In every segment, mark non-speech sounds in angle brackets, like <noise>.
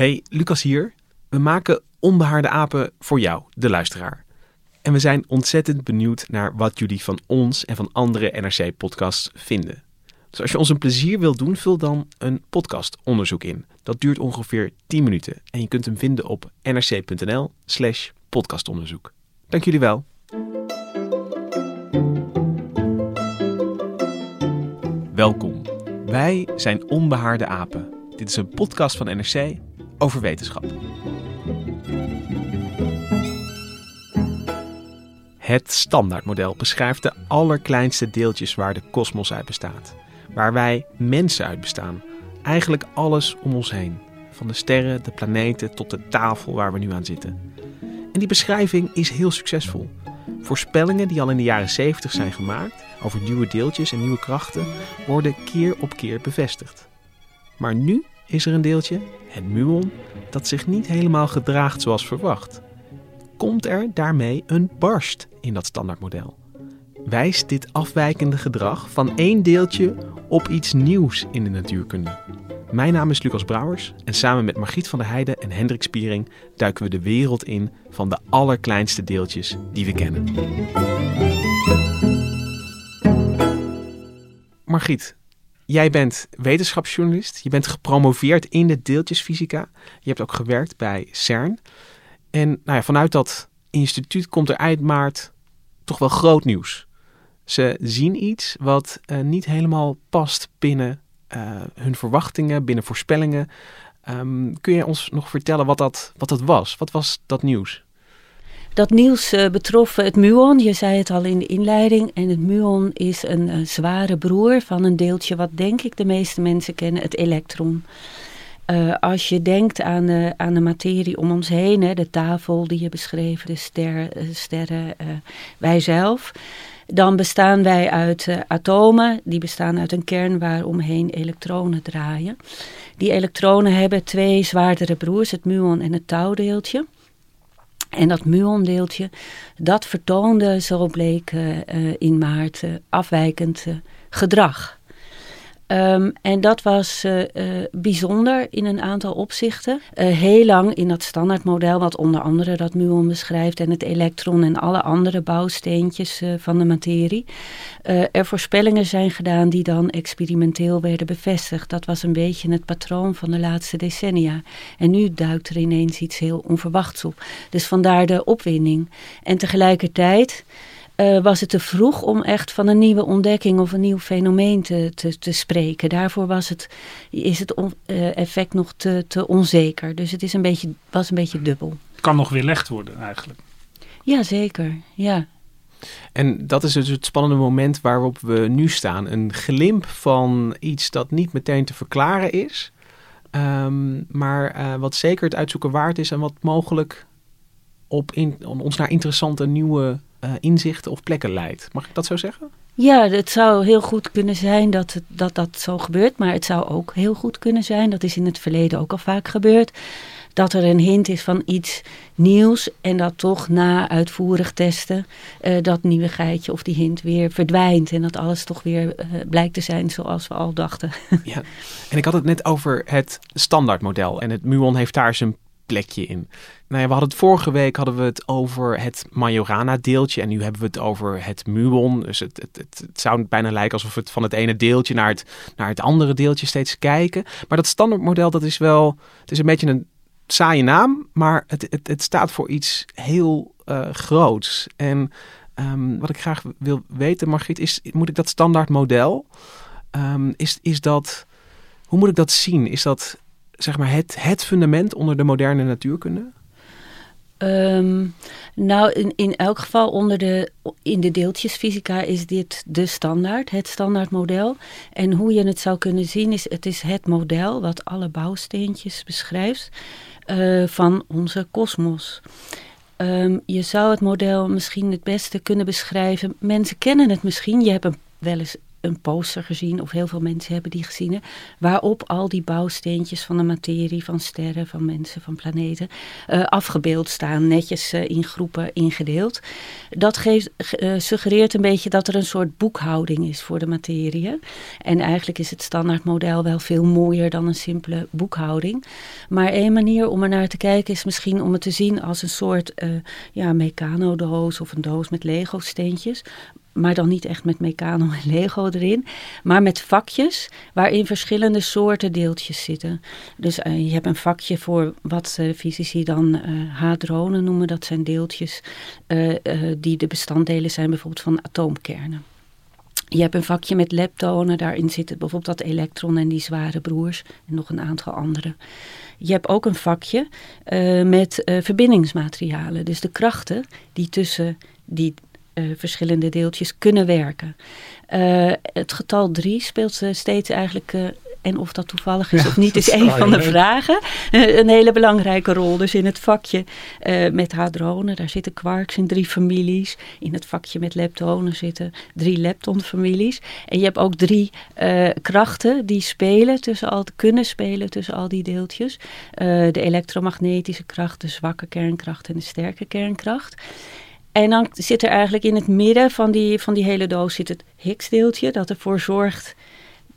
Hey, Lucas hier. We maken onbehaarde apen voor jou, de luisteraar. En we zijn ontzettend benieuwd naar wat jullie van ons en van andere NRC-podcasts vinden. Dus als je ons een plezier wilt doen, vul dan een podcastonderzoek in. Dat duurt ongeveer 10 minuten en je kunt hem vinden op nrc.nl/slash podcastonderzoek. Dank jullie wel. Welkom. Wij zijn Onbehaarde Apen. Dit is een podcast van NRC over wetenschap. Het standaardmodel beschrijft de allerkleinste deeltjes waar de kosmos uit bestaat. Waar wij mensen uit bestaan. Eigenlijk alles om ons heen. Van de sterren, de planeten tot de tafel waar we nu aan zitten. En die beschrijving is heel succesvol. Voorspellingen die al in de jaren 70 zijn gemaakt over nieuwe deeltjes en nieuwe krachten worden keer op keer bevestigd. Maar nu is er een deeltje, het muon, dat zich niet helemaal gedraagt zoals verwacht. Komt er daarmee een barst in dat standaardmodel? Wijst dit afwijkende gedrag van één deeltje op iets nieuws in de natuurkunde? Mijn naam is Lucas Brouwers en samen met Margriet van der Heijden en Hendrik Spiering duiken we de wereld in van de allerkleinste deeltjes die we kennen. Margriet, jij bent wetenschapsjournalist. Je bent gepromoveerd in de deeltjesfysica. Je hebt ook gewerkt bij CERN. En nou ja, vanuit dat instituut komt er eind maart toch wel groot nieuws. Ze zien iets wat uh, niet helemaal past binnen uh, hun verwachtingen, binnen voorspellingen. Um, kun je ons nog vertellen wat dat, wat dat was? Wat was dat nieuws? Dat nieuws uh, betrof het muon, je zei het al in de inleiding. En het muon is een zware broer van een deeltje wat denk ik de meeste mensen kennen, het elektron. Uh, als je denkt aan de, aan de materie om ons heen, hè, de tafel die je beschreef, de ster, sterren, wij zelf dan bestaan wij uit atomen, die bestaan uit een kern waar omheen elektronen draaien. Die elektronen hebben twee zwaardere broers, het muon en het taudeeltje. En dat muondeeltje, dat vertoonde, zo bleek uh, uh, in maart, afwijkend gedrag. Um, en dat was uh, uh, bijzonder in een aantal opzichten. Uh, heel lang in dat standaardmodel, wat onder andere dat muon beschrijft en het elektron en alle andere bouwsteentjes van de materie, er voorspellingen zijn gedaan die dan experimenteel werden bevestigd. Dat was een beetje het patroon van de laatste decennia. En nu duikt er ineens iets heel onverwachts op. Dus vandaar de opwinding. En tegelijkertijd uh, was het te vroeg om echt van een nieuwe ontdekking of een nieuw fenomeen te, te, te spreken. Daarvoor was het, is het on, uh, effect nog te, te onzeker. Dus het is een beetje, was een beetje dubbel. Het kan nog weerlegd worden eigenlijk. Ja, zeker. Ja. En dat is dus het spannende moment waarop we nu staan. Een glimp van iets dat niet meteen te verklaren is. Um, maar uh, wat zeker het uitzoeken waard is en wat mogelijk op in, ons naar interessante nieuwe uh, inzichten of plekken leidt. Mag ik dat zo zeggen? Ja, het zou heel goed kunnen zijn dat, het, dat dat zo gebeurt. Maar het zou ook heel goed kunnen zijn, dat is in het verleden ook al vaak gebeurd, dat er een hint is van iets nieuws en dat toch na uitvoerig testen uh, dat nieuwigheidje of die hint weer verdwijnt. En dat alles toch weer uh, blijkt te zijn zoals we al dachten. <laughs> ja, en ik had het net over het standaardmodel. En het muon heeft daar zijn plekje in. Nou ja, we hadden het vorige week hadden we het over het Majorana-deeltje en nu hebben we het over het muon. Dus het, het, het, het, zou bijna lijken alsof we het van het ene deeltje naar het, naar het andere deeltje steeds kijken. Maar dat standaardmodel, dat is wel, het is een beetje een saaie naam, maar het, het, het staat voor iets heel uh, groots. En um, wat ik graag wil weten, Margriet, is moet ik dat standaardmodel, um, is, is dat, hoe moet ik dat zien? Is dat zeg maar het, het fundament onder de moderne natuurkunde? Um, nou, in, in elk geval onder de, in de deeltjesfysica is dit de standaard, het standaardmodel. En hoe je het zou kunnen zien is, het is het model wat alle bouwsteentjes beschrijft uh, van onze kosmos. Um, je zou het model misschien het beste kunnen beschrijven. Mensen kennen het misschien. Je hebt hem wel eens een poster gezien, of heel veel mensen hebben die gezien, waarop al die bouwsteentjes van de materie, van sterren, van mensen, van planeten, uh, afgebeeld staan, netjes uh, in groepen ingedeeld. Dat geeft, uh, suggereert een beetje dat er een soort boekhouding is voor de materie. En eigenlijk is het standaardmodel wel veel mooier dan een simpele boekhouding. Maar één manier om er naar te kijken is misschien om het te zien als een soort ja, mecanodoos of een doos met Lego-steentjes maar dan niet echt met Meccano en Lego erin, maar met vakjes waarin verschillende soorten deeltjes zitten. Dus uh, je hebt een vakje voor wat uh, fysici dan uh, hadronen noemen, dat zijn deeltjes die de bestanddelen zijn bijvoorbeeld van atoomkernen. Je hebt een vakje met leptonen, daarin zitten bijvoorbeeld dat elektron en die zware broers en nog een aantal andere. Je hebt ook een vakje met verbindingsmaterialen, dus de krachten die tussen die uh, verschillende deeltjes kunnen werken. Uh, het getal 3 speelt steeds eigenlijk, en of dat toevallig is ja, of niet, is een van de vragen. een hele belangrijke rol. Dus in het vakje met hadronen, daar zitten quarks in drie families. In het vakje met leptonen zitten drie leptonfamilies. En je hebt ook drie krachten die spelen tussen al, kunnen spelen tussen al die deeltjes. de elektromagnetische kracht, de zwakke kernkracht en de sterke kernkracht. En dan zit er eigenlijk in het midden van die, van die hele doos zit het Higgs-deeltje, dat ervoor zorgt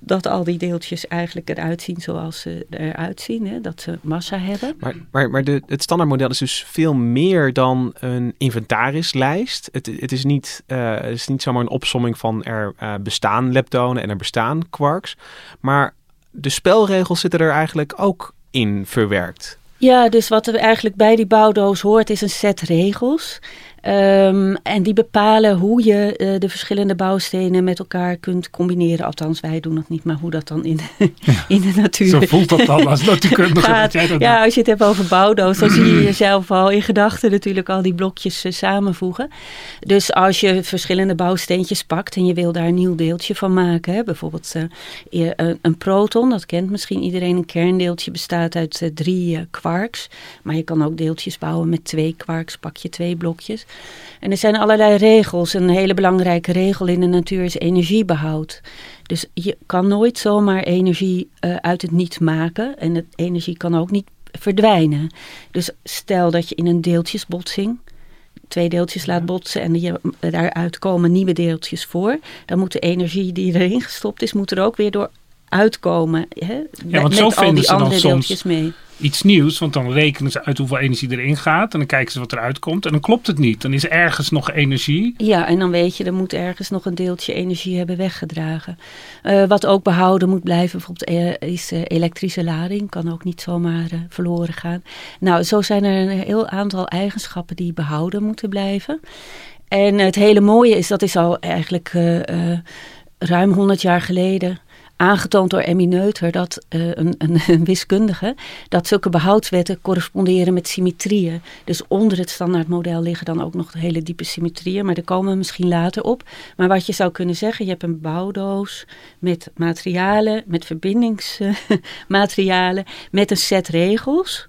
dat al die deeltjes eigenlijk eruit zien zoals ze eruit zien, hè? dat ze massa hebben. Maar, maar, maar de, het standaardmodel is dus veel meer dan een inventarislijst. Het, het, is, niet, uh, het is niet zomaar een opsomming van er uh, bestaan leptonen en er bestaan quarks. Maar de spelregels zitten er eigenlijk ook in verwerkt. Ja, dus wat er eigenlijk bij die bouwdoos hoort is een set regels. Um, en die bepalen hoe je uh, de verschillende bouwstenen met elkaar kunt combineren. Althans, wij doen dat niet, maar hoe dat dan in, <laughs> in de natuur Zo voelt dat dan als natuurkundige. <laughs> gaat. ja, als je het hebt over bouwdoos, dan zie je jezelf al in gedachten natuurlijk al die blokjes uh, samenvoegen. Dus als je verschillende bouwsteentjes pakt en je wil daar een nieuw deeltje van maken. Hè, bijvoorbeeld uh, een proton, dat kent misschien iedereen. Een kerndeeltje bestaat uit drie quarks. Maar je kan ook deeltjes bouwen met twee quarks, pak je twee blokjes. En er zijn allerlei regels. Een hele belangrijke regel in de natuur is energiebehoud. Dus je kan nooit zomaar energie uh, uit het niets maken. En het energie kan ook niet verdwijnen. Dus stel dat je in een deeltjesbotsing twee deeltjes laat botsen en je, daaruit komen nieuwe deeltjes voor. Dan moet de energie die erin gestopt is, moet er ook weer door uitkomen. Hè? Ja, want met, zo met al die andere deeltjes mee iets nieuws, want dan rekenen ze uit hoeveel energie erin gaat en dan kijken ze wat eruit komt en dan klopt het niet. Dan is ergens nog energie. Ja, en dan weet je, er moet ergens nog een deeltje energie hebben weggedragen. Uh, wat ook behouden moet blijven, bijvoorbeeld uh, is uh, elektrische lading, kan ook niet zomaar verloren gaan. Nou, zo zijn er een heel aantal eigenschappen die behouden moeten blijven. En het hele mooie is, dat is al eigenlijk ruim 100 jaar geleden aangetoond door Emmy Neuter, dat, uh, een, <laughs> een, wiskundige, dat zulke behoudswetten corresponderen met symmetrieën. Dus onder het standaardmodel liggen dan ook nog hele diepe symmetrieën, maar daar komen we misschien later op. Maar wat je zou kunnen zeggen, je hebt een bouwdoos met materialen, met verbindingsmaterialen, <laughs> met een set regels.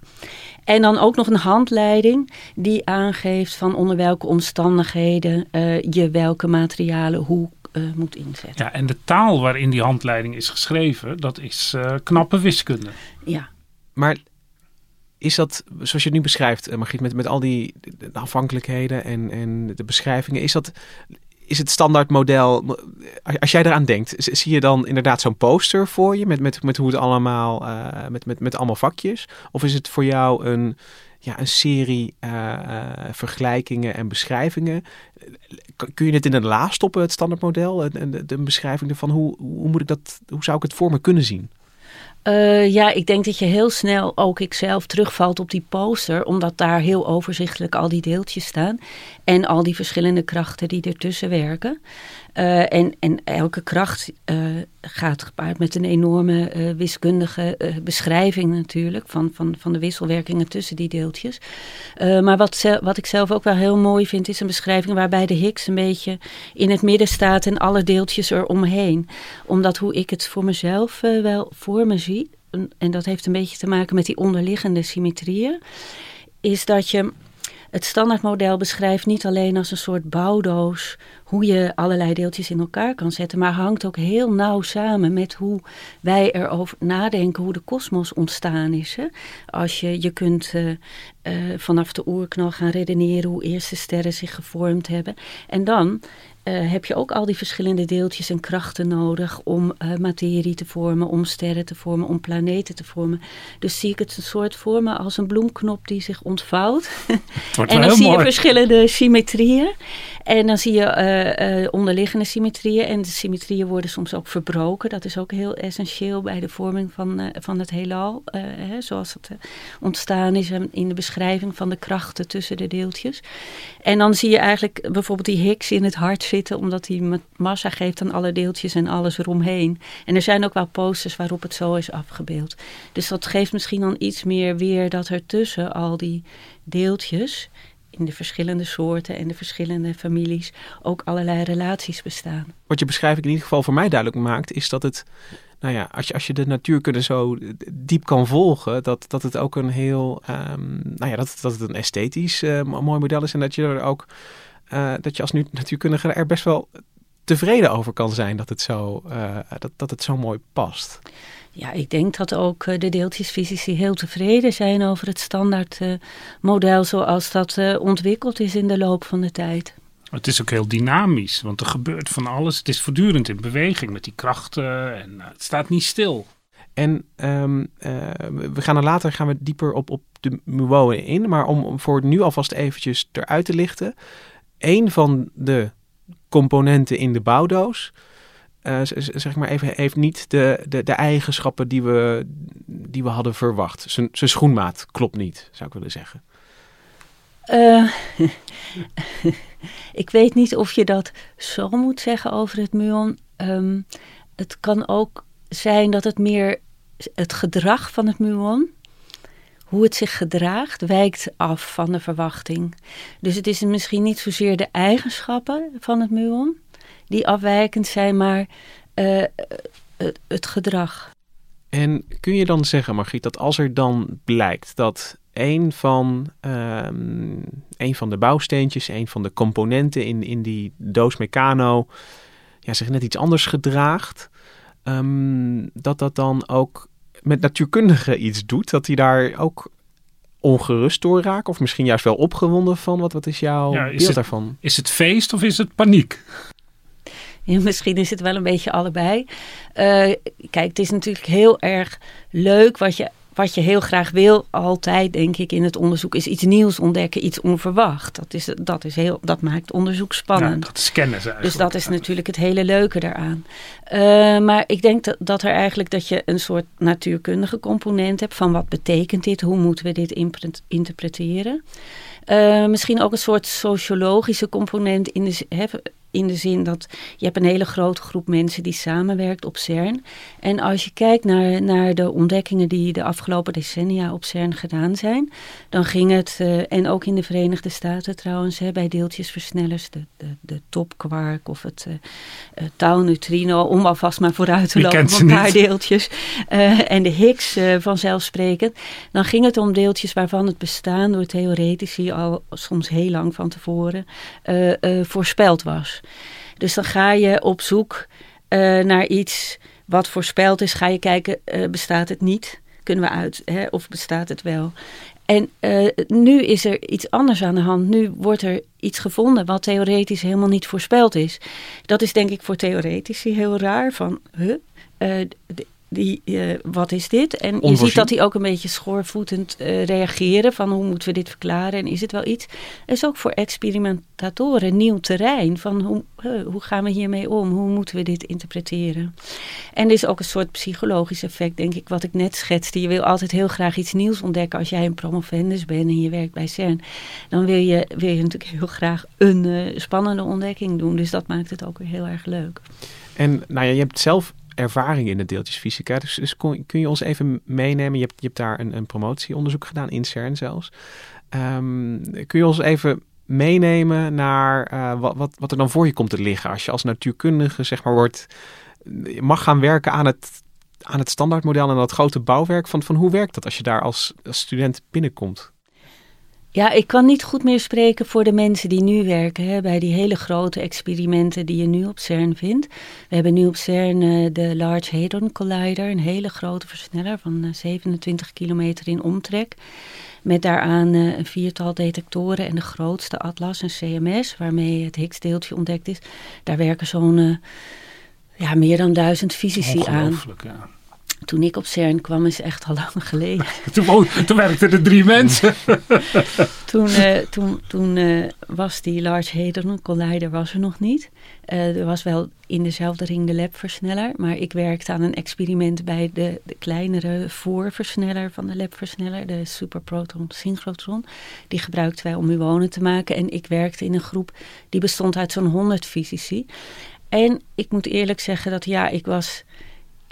En dan ook nog een handleiding die aangeeft van onder welke omstandigheden uh, je welke materialen hoe uh, moet inzetten. Ja, en de taal waarin die handleiding is geschreven, dat is uh, knappe wiskunde. Ja. Maar is dat, zoals je het nu beschrijft, uh, Margriet, met, met al die afhankelijkheden en, en de beschrijvingen, is dat, is het standaardmodel, als jij eraan denkt, zie je dan inderdaad zo'n poster voor je met, met, met hoe het allemaal, uh, met, met, met allemaal vakjes? Of is het voor jou een, ja, een serie uh, vergelijkingen en beschrijvingen? Kun je het in een la stoppen, het standaardmodel? En de, beschrijving ervan, hoe, hoe, moet ik dat, hoe zou ik het voor me kunnen zien? Uh, ja, ik denk dat je heel snel, ook ikzelf, terugvalt op die poster. Omdat daar heel overzichtelijk al die deeltjes staan. En al die verschillende krachten die ertussen werken. Uh, en, en elke kracht uh, gaat gepaard met een enorme uh, wiskundige beschrijving natuurlijk. Van, van, van de wisselwerkingen tussen die deeltjes. maar wat, wat ik zelf ook wel heel mooi vind, is een beschrijving waarbij de Higgs een beetje in het midden staat en alle deeltjes eromheen. Omdat hoe ik het voor mezelf wel voor me zie, en dat heeft een beetje te maken met die onderliggende symmetrieën, is dat je het standaardmodel beschrijft niet alleen als een soort bouwdoos hoe je allerlei deeltjes in elkaar kan zetten, maar hangt ook heel nauw samen met hoe wij erover nadenken hoe de kosmos ontstaan is. Hè? Als je, je kunt uh, uh, vanaf de oerknal gaan redeneren hoe eerste sterren zich gevormd hebben. En dan uh, heb je ook al die verschillende deeltjes en krachten nodig om uh, materie te vormen, om sterren te vormen, om planeten te vormen. Dus zie ik het een soort vormen als een bloemknop die zich ontvouwt. <laughs> en dan zie je verschillende symmetrieën. En dan zie je uh, onderliggende symmetrieën. En de symmetrieën worden soms ook verbroken. Dat is ook heel essentieel bij de vorming van, van het heelal. Hè, zoals het ontstaan is in de beschrijving van de krachten tussen de deeltjes. En dan zie je eigenlijk bijvoorbeeld die Higgs in het hart zitten, omdat hij massa geeft aan alle deeltjes en alles eromheen. En er zijn ook wel posters waarop het zo is afgebeeld. Dus dat geeft misschien dan iets meer weer dat er tussen al die deeltjes in de verschillende soorten en de verschillende families ook allerlei relaties bestaan. Wat je beschrijving in ieder geval voor mij duidelijk maakt, is dat het, nou ja, als je, als je de natuurkunde zo diep kan volgen, dat, dat het ook een heel, um, nou ja, dat, dat het een esthetisch uh, mooi model is en dat je er ook uh, dat je als nu natuurkundige er best wel tevreden over kan zijn dat het zo, uh, dat, dat het zo mooi past. Ja, ik denk dat ook uh, de deeltjesfysici heel tevreden zijn over het standaard model zoals dat ontwikkeld is in de loop van de tijd. Het is ook heel dynamisch, want er gebeurt van alles. Het is voortdurend in beweging met die krachten en het staat niet stil. En um, we gaan er later gaan we dieper op, op de muonen in. Maar om voor nu alvast eventjes eruit te lichten een van de componenten in de bouwdoos, uh, zeg maar even, heeft niet de, de, de eigenschappen die we, die we hadden verwacht. Zijn schoenmaat klopt niet, zou ik willen zeggen. Uh, <laughs> ik weet niet of je dat zo moet zeggen over het muon. Um, het kan ook zijn dat het meer het gedrag van het muon hoe het zich gedraagt wijkt af van de verwachting. Dus het is misschien niet zozeer de eigenschappen van het muon die afwijkend zijn, maar uh, het, het, gedrag. En kun je dan zeggen, Margriet, dat als er dan blijkt dat een van, um, een van de bouwsteentjes, een van de componenten in, in die doos Meccano ja, zich net iets anders gedraagt, um, dat dat dan ook met natuurkundigen iets doet, dat hij daar ook ongerust door raakt? Of misschien juist wel opgewonden van? Wat, wat is jouw ja, beeld het, daarvan? Is het feest of is het paniek? Ja, <laughs> misschien is het wel een beetje allebei. Uh, kijk, het is natuurlijk heel erg leuk wat je wat je heel graag wil, altijd denk ik in het onderzoek, is iets nieuws ontdekken, iets onverwacht. Dat, is, dat, is heel, dat maakt onderzoek spannend. Ja, dat scannen ze Dus dat is natuurlijk het hele leuke daaraan. Uh, maar ik denk dat, dat er eigenlijk dat je een soort natuurkundige component hebt van wat betekent dit, hoe moeten we dit interpreteren. Uh, misschien ook een soort sociologische component in de, in de zin dat je hebt een hele grote groep mensen die samenwerkt op CERN. En als je kijkt naar, naar de ontdekkingen die de afgelopen decennia op CERN gedaan zijn, dan ging het, uh, en ook in de Verenigde Staten trouwens, hè, bij deeltjesversnellers, de, de, de topkwark of het uh, uh, tau-neutrino, om alvast maar vooruit te lopen op een paar deeltjes. en de Higgs vanzelfsprekend. Dan ging het om deeltjes waarvan het bestaan door theoretici al soms heel lang van tevoren voorspeld was. Dus dan ga je op zoek uh, naar iets wat voorspeld is. Ga je kijken, uh, bestaat het niet? Kunnen we uit, hè, of bestaat het wel? En uh, nu is er iets anders aan de hand. Nu wordt er iets gevonden wat theoretisch helemaal niet voorspeld is. Dat is denk ik voor theoretici heel raar. Van, huh? Uh, die, uh, wat is dit? En je ziet dat hij ook een beetje schoorvoetend uh, reageren van hoe moeten we dit verklaren en is het wel iets? Het is ook voor experimentatoren nieuw terrein van hoe, uh, hoe gaan we hiermee om? Hoe moeten we dit interpreteren? En er is ook een soort psychologisch effect, denk ik, wat ik net schetste. Je wil altijd heel graag iets nieuws ontdekken als jij een promovendus bent en je werkt bij CERN. Dan wil je, wil je natuurlijk heel graag een spannende ontdekking doen. Dus dat maakt het ook weer heel erg leuk. En nou ja, je hebt zelf ervaring in de deeltjesfysica. Dus, dus kun je ons even meenemen? Je hebt, je hebt daar een, een promotieonderzoek gedaan, in CERN zelfs. Um, kun je ons even meenemen naar uh, wat, wat, wat er dan voor je komt te liggen als je als natuurkundige zeg maar wordt, mag gaan werken aan het, aan het standaardmodel en dat grote bouwwerk van, van hoe werkt dat als je daar als, als student binnenkomt? Ja, ik kan niet goed meer spreken voor de mensen die nu werken hè, bij die hele grote experimenten die je nu op CERN vindt. We hebben nu op CERN uh, de Large Hadron Collider, een hele grote versneller van uh, 27 kilometer in omtrek. Met daaraan uh, een viertal detectoren en de grootste atlas, een CMS, waarmee het Higgs-deeltje ontdekt is. Daar werken zo'n eh, ja, meer dan duizend fysici aan. Ja. Toen ik op CERN kwam is echt al <laughs> lang geleden. <laughs> toen, toen werkten er drie mensen. <laughs> toen uh, toen, toen uh, was die Large Hadron Collider was er nog niet. Uh, er was wel in dezelfde ring de labversneller. Maar ik werkte aan een experiment bij de, de kleinere voorversneller van de labversneller. De superproton synchrotron. Die gebruikten wij om muonen te maken. En ik werkte in een groep die bestond uit zo'n 100 fysici. En ik moet eerlijk zeggen dat ja, ik was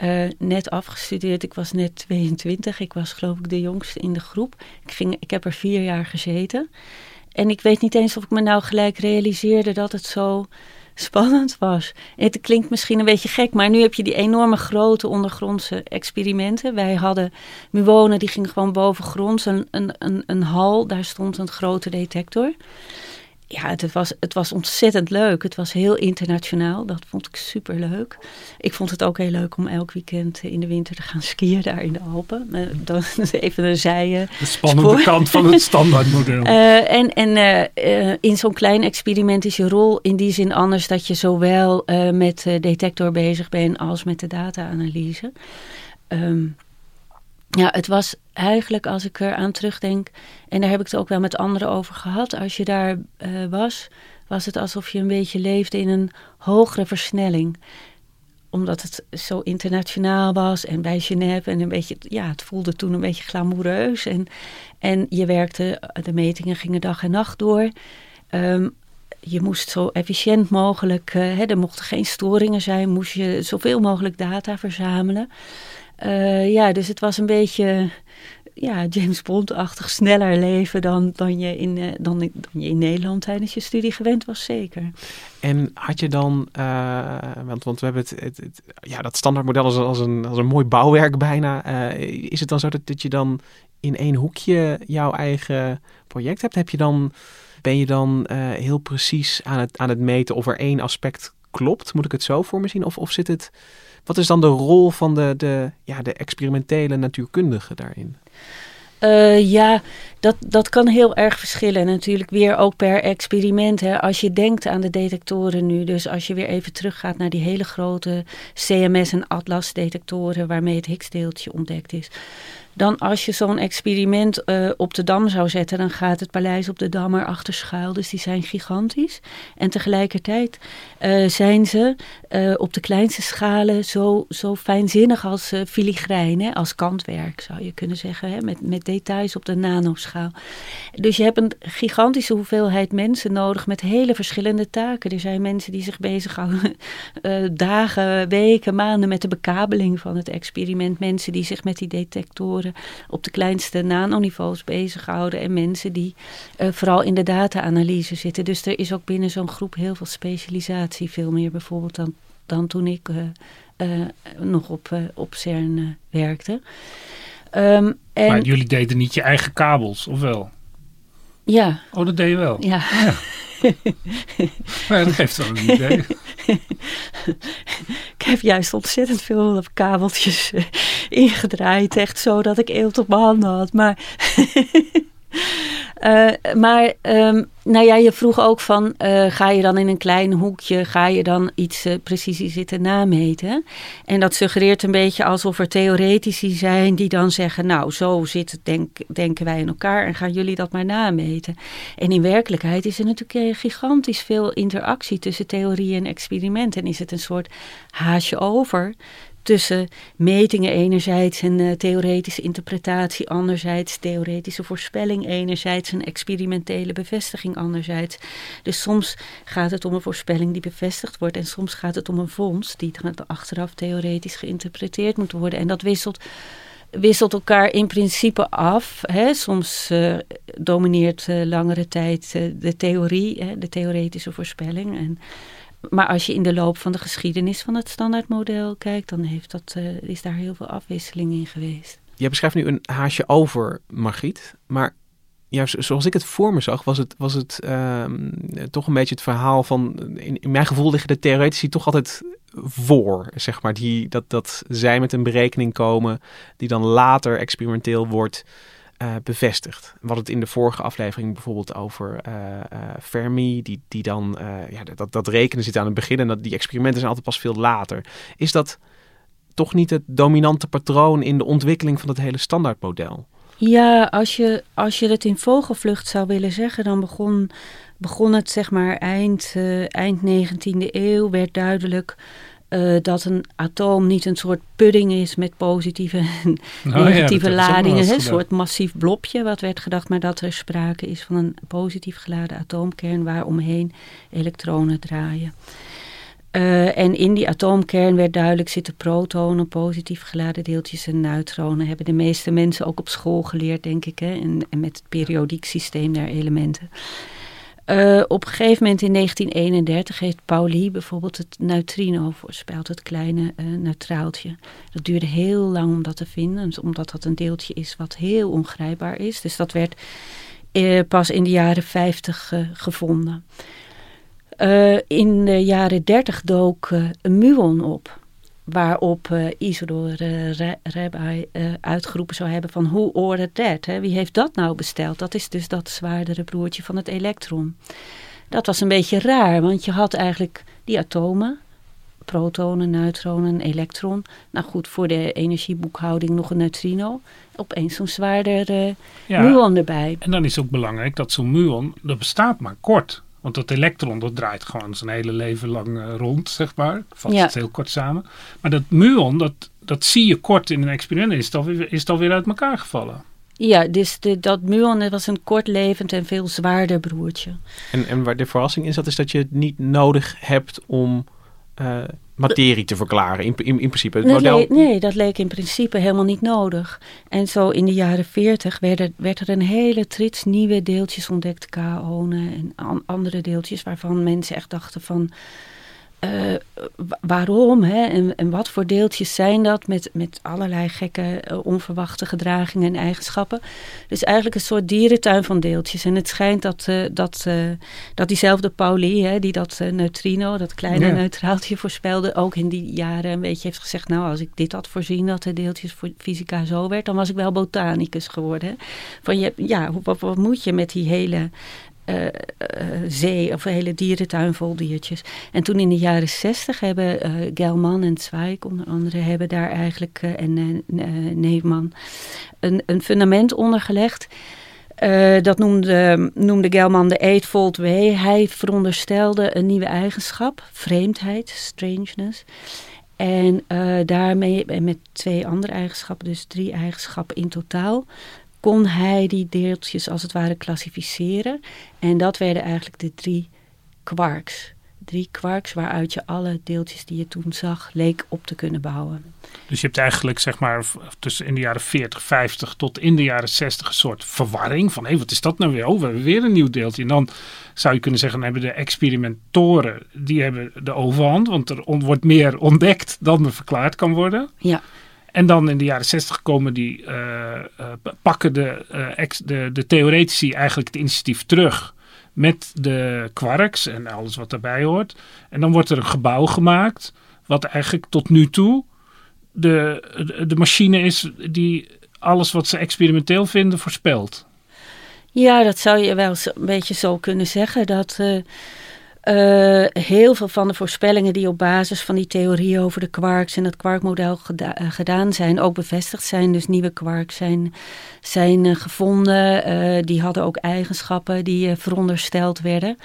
uh, net afgestudeerd. Ik was net 22. Ik was geloof ik de jongste in de groep. Ik, ging, ik heb er vier jaar gezeten. En ik weet niet eens of ik me nou gelijk realiseerde dat het zo spannend was. Het klinkt misschien een beetje gek, maar nu heb je die enorme grote ondergrondse experimenten. Wij hadden muonen, die gingen gewoon bovengronds. Een, een, een, een hal, daar stond een grote detector ja, het was, het was ontzettend leuk. Het was heel internationaal. Dat vond ik super leuk. Ik vond het ook heel leuk om elk weekend in de winter te gaan skiën daar in de Alpen. Eh, Dan <laughs> even een zijen. De spannende kant van het standaardmodel. Uh, <laughs> en en uh, in zo'n klein experiment is je rol in die zin anders dat je zowel met detector bezig bent als met de data-analyse. Um, ja, het was eigenlijk, als ik er aan terugdenk, en daar heb ik het ook wel met anderen over gehad, als je daar uh, was, was het alsof je een beetje leefde in een hogere versnelling. Omdat het zo internationaal was en bij Genève en een beetje, ja, het voelde toen een beetje glamoureus. En, en je werkte, de metingen gingen dag en nacht door. Um, je moest zo efficiënt mogelijk, uh, hè, er mochten geen storingen zijn, moest je zoveel mogelijk data verzamelen. Uh, ja, dus het was een beetje ja, James Bond-achtig sneller leven dan, dan, je in, uh, dan, dan, je in Nederland tijdens je studie gewend was, zeker. En had je dan, uh, want, want we hebben het, het, het, ja, dat standaardmodel als, als, een, als een mooi bouwwerk bijna. is het dan zo dat, dat je dan in één hoekje jouw eigen project hebt? Heb je dan, ben je dan heel precies aan het, aan het meten of er één aspect klopt? Moet ik het zo voor me zien? Of, of zit het wat is dan de rol van de, de, ja, de experimentele natuurkundige daarin? Uh, ja, dat, dat kan heel erg verschillen. Natuurlijk weer ook per experiment. Hè. Als je denkt aan de detectoren nu, dus als je weer even teruggaat naar die hele grote CMS- en Atlas-detectoren waarmee het Higgs-deeltje ontdekt is dan als je zo'n experiment uh, op de Dam zou zetten, dan gaat het paleis op de Dam erachter schuil. Dus die zijn gigantisch. En tegelijkertijd uh, zijn ze uh, op de kleinste schalen zo, zo fijnzinnig als filigrijn, hè, als kantwerk zou je kunnen zeggen, hè, met, met details op de nanoschaal. Dus je hebt een gigantische hoeveelheid mensen nodig met hele verschillende taken. Er zijn mensen die zich bezighouden <laughs> dagen, weken, maanden met de bekabeling van het experiment. Mensen die zich met die detectoren op de kleinste nanoniveaus bezighouden. En mensen die uh, vooral in de data-analyse zitten. Dus er is ook binnen zo'n groep heel veel specialisatie. Veel meer bijvoorbeeld dan, dan toen ik uh, uh, nog op, op CERN werkte. Um, en... Maar jullie deden niet je eigen kabels, of wel? Ja. Oh, dat deed je wel? Ja. ja. <laughs> maar dat geeft wel een idee. <laughs> ik heb juist ontzettend veel kabeltjes eh, ingedraaid. Echt zo dat ik eelt op mijn handen had. Maar Uh, <laughs> maar um, nou ja, je vroeg ook van, uh, ga je dan in een klein hoekje, ga je dan iets uh, precisie zitten nameten? En dat suggereert een beetje alsof er theoretici zijn die dan zeggen, nou zo zit het, denk, denken wij in elkaar en gaan jullie dat maar nameten. En in werkelijkheid is er natuurlijk gigantisch veel interactie tussen theorie en experiment. En is het een soort haasje over tussen metingen enerzijds en uh, theoretische interpretatie anderzijds, theoretische voorspelling enerzijds en experimentele bevestiging anderzijds. Dus soms gaat het om een voorspelling die bevestigd wordt en soms gaat het om een vondst die achteraf theoretisch geïnterpreteerd moet worden. En dat wisselt wisselt elkaar in principe af. Hè. Soms uh, domineert uh, langere tijd de theorie, hè, de theoretische voorspelling. En maar als je in de loop van de geschiedenis van het standaardmodel kijkt, dan heeft dat, uh, is daar heel veel afwisseling in geweest. Jij beschrijft nu een haasje over, Margriet. Maar ja, zoals ik het voor me zag, was het, was het uh, toch een beetje het verhaal van. In, in, mijn gevoel liggen de theoretici toch altijd voor, zeg maar. Die, dat, dat zij met een berekening komen, die dan later experimenteel wordt uh, bevestigd. Hadden het in de vorige aflevering bijvoorbeeld over uh, Fermi, die, die dan, ja, dat, dat rekenen zit aan het begin en dat die experimenten zijn altijd pas veel later. Is dat toch niet het dominante patroon in de ontwikkeling van het hele standaardmodel? Ja, als je, als je het in vogelvlucht zou willen zeggen, dan begon, begon het zeg maar eind, eind 19e eeuw, werd duidelijk uh, dat een atoom niet een soort pudding is met positieve en <laughs> oh negatieve ladingen. Een soort massief blopje, wat werd gedacht, maar dat er sprake is van een positief geladen atoomkern waaromheen elektronen draaien. Uh, en in die atoomkern werd duidelijk zitten protonen, positief geladen deeltjes en neutronen. Hebben de meeste mensen ook op school geleerd, denk ik, hè? En, en met het periodiek systeem der elementen. Uh, op een gegeven moment in 1931 heeft Pauli bijvoorbeeld het neutrino voorspeld, het kleine uh, neutraaltje. Dat duurde heel lang om dat te vinden, omdat dat een deeltje is wat heel ongrijpbaar is. Dus dat werd uh, pas in de jaren 50 gevonden. in de jaren 30 dook een muon op waarop uh, Isidor uh, Rabbi uh, uitgeroepen zou hebben van hoe ordered that? Hè? Wie heeft dat nou besteld? Dat is dus dat zwaardere broertje van het elektron. Dat was een beetje raar, want je had eigenlijk die atomen, protonen, neutronen, elektron. Nou goed, voor de energieboekhouding nog een neutrino. Opeens zo'n zwaarder ja, muon erbij. En dan is het ook belangrijk dat zo'n muon, dat bestaat maar kort. Want dat elektron dat draait gewoon zijn hele leven lang uh, rond, zeg maar. Vast ja. het heel kort samen. Maar dat muon, dat, dat zie je kort in een experiment, is het alweer, is het alweer uit elkaar gevallen. Ja, dus de, dat muon was een kortlevend en veel zwaarder broertje. En, en waar de verrassing is, dat is dat je het niet nodig hebt om uh, materie te verklaren, in, in, in principe. Het nee, model... nee, dat leek in principe helemaal niet nodig. En zo in de jaren 40 werd er, werd er een hele trits nieuwe deeltjes ontdekt, kaonen en an, andere deeltjes waarvan mensen echt dachten van uh, waarom hè? En, en, wat voor deeltjes zijn dat met, met allerlei gekke uh, onverwachte gedragingen en eigenschappen. Dus eigenlijk een soort dierentuin van deeltjes. En het schijnt dat, uh, dat, dat diezelfde Pauli, hè, die dat neutrino, dat kleine ja. neutraaltje voorspelde, ook in die jaren een beetje heeft gezegd, nou als ik dit had voorzien dat de deeltjes voor fysica zo werd, dan was ik wel botanicus geworden. Hè? Van je, ja, wat, wat moet je met die hele uh, zee of een hele dierentuin vol diertjes. En toen in de jaren zestig hebben uh, Gelman en Zweig onder andere hebben daar eigenlijk en Neefman een, een fundament ondergelegd. dat noemde, noemde Gelman de Eightfold Way. Hij veronderstelde een nieuwe eigenschap, vreemdheid, strangeness. En daarmee, met twee andere eigenschappen, dus drie eigenschappen in totaal, kon hij die deeltjes als het ware klassificeren. En dat werden eigenlijk de drie quarks. Drie quarks waaruit je alle deeltjes die je toen zag leek op te kunnen bouwen. Dus je hebt eigenlijk zeg maar tussen in de jaren 40, 50 tot in de jaren 60 een soort verwarring van hé, wat is dat nou weer? Oh, we hebben weer een nieuw deeltje. En dan zou je kunnen zeggen, dan hebben de experimentoren die hebben de overhand, want er wordt meer ontdekt dan er verklaard kan worden. Ja. En dan in de jaren zestig komen die, uh, uh, pakken de, ex, de, de theoretici eigenlijk het initiatief terug. met de quarks en alles wat daarbij hoort. En dan wordt er een gebouw gemaakt, wat eigenlijk tot nu toe de, de, machine is die alles wat ze experimenteel vinden voorspelt. Ja, dat zou je wel een beetje zo kunnen zeggen. Dat uh, heel veel van de voorspellingen die op basis van die theorie over de quarks en het quarkmodel geda uh, gedaan zijn, ook bevestigd zijn. Dus nieuwe quarks zijn, zijn gevonden. die hadden ook eigenschappen die verondersteld werden.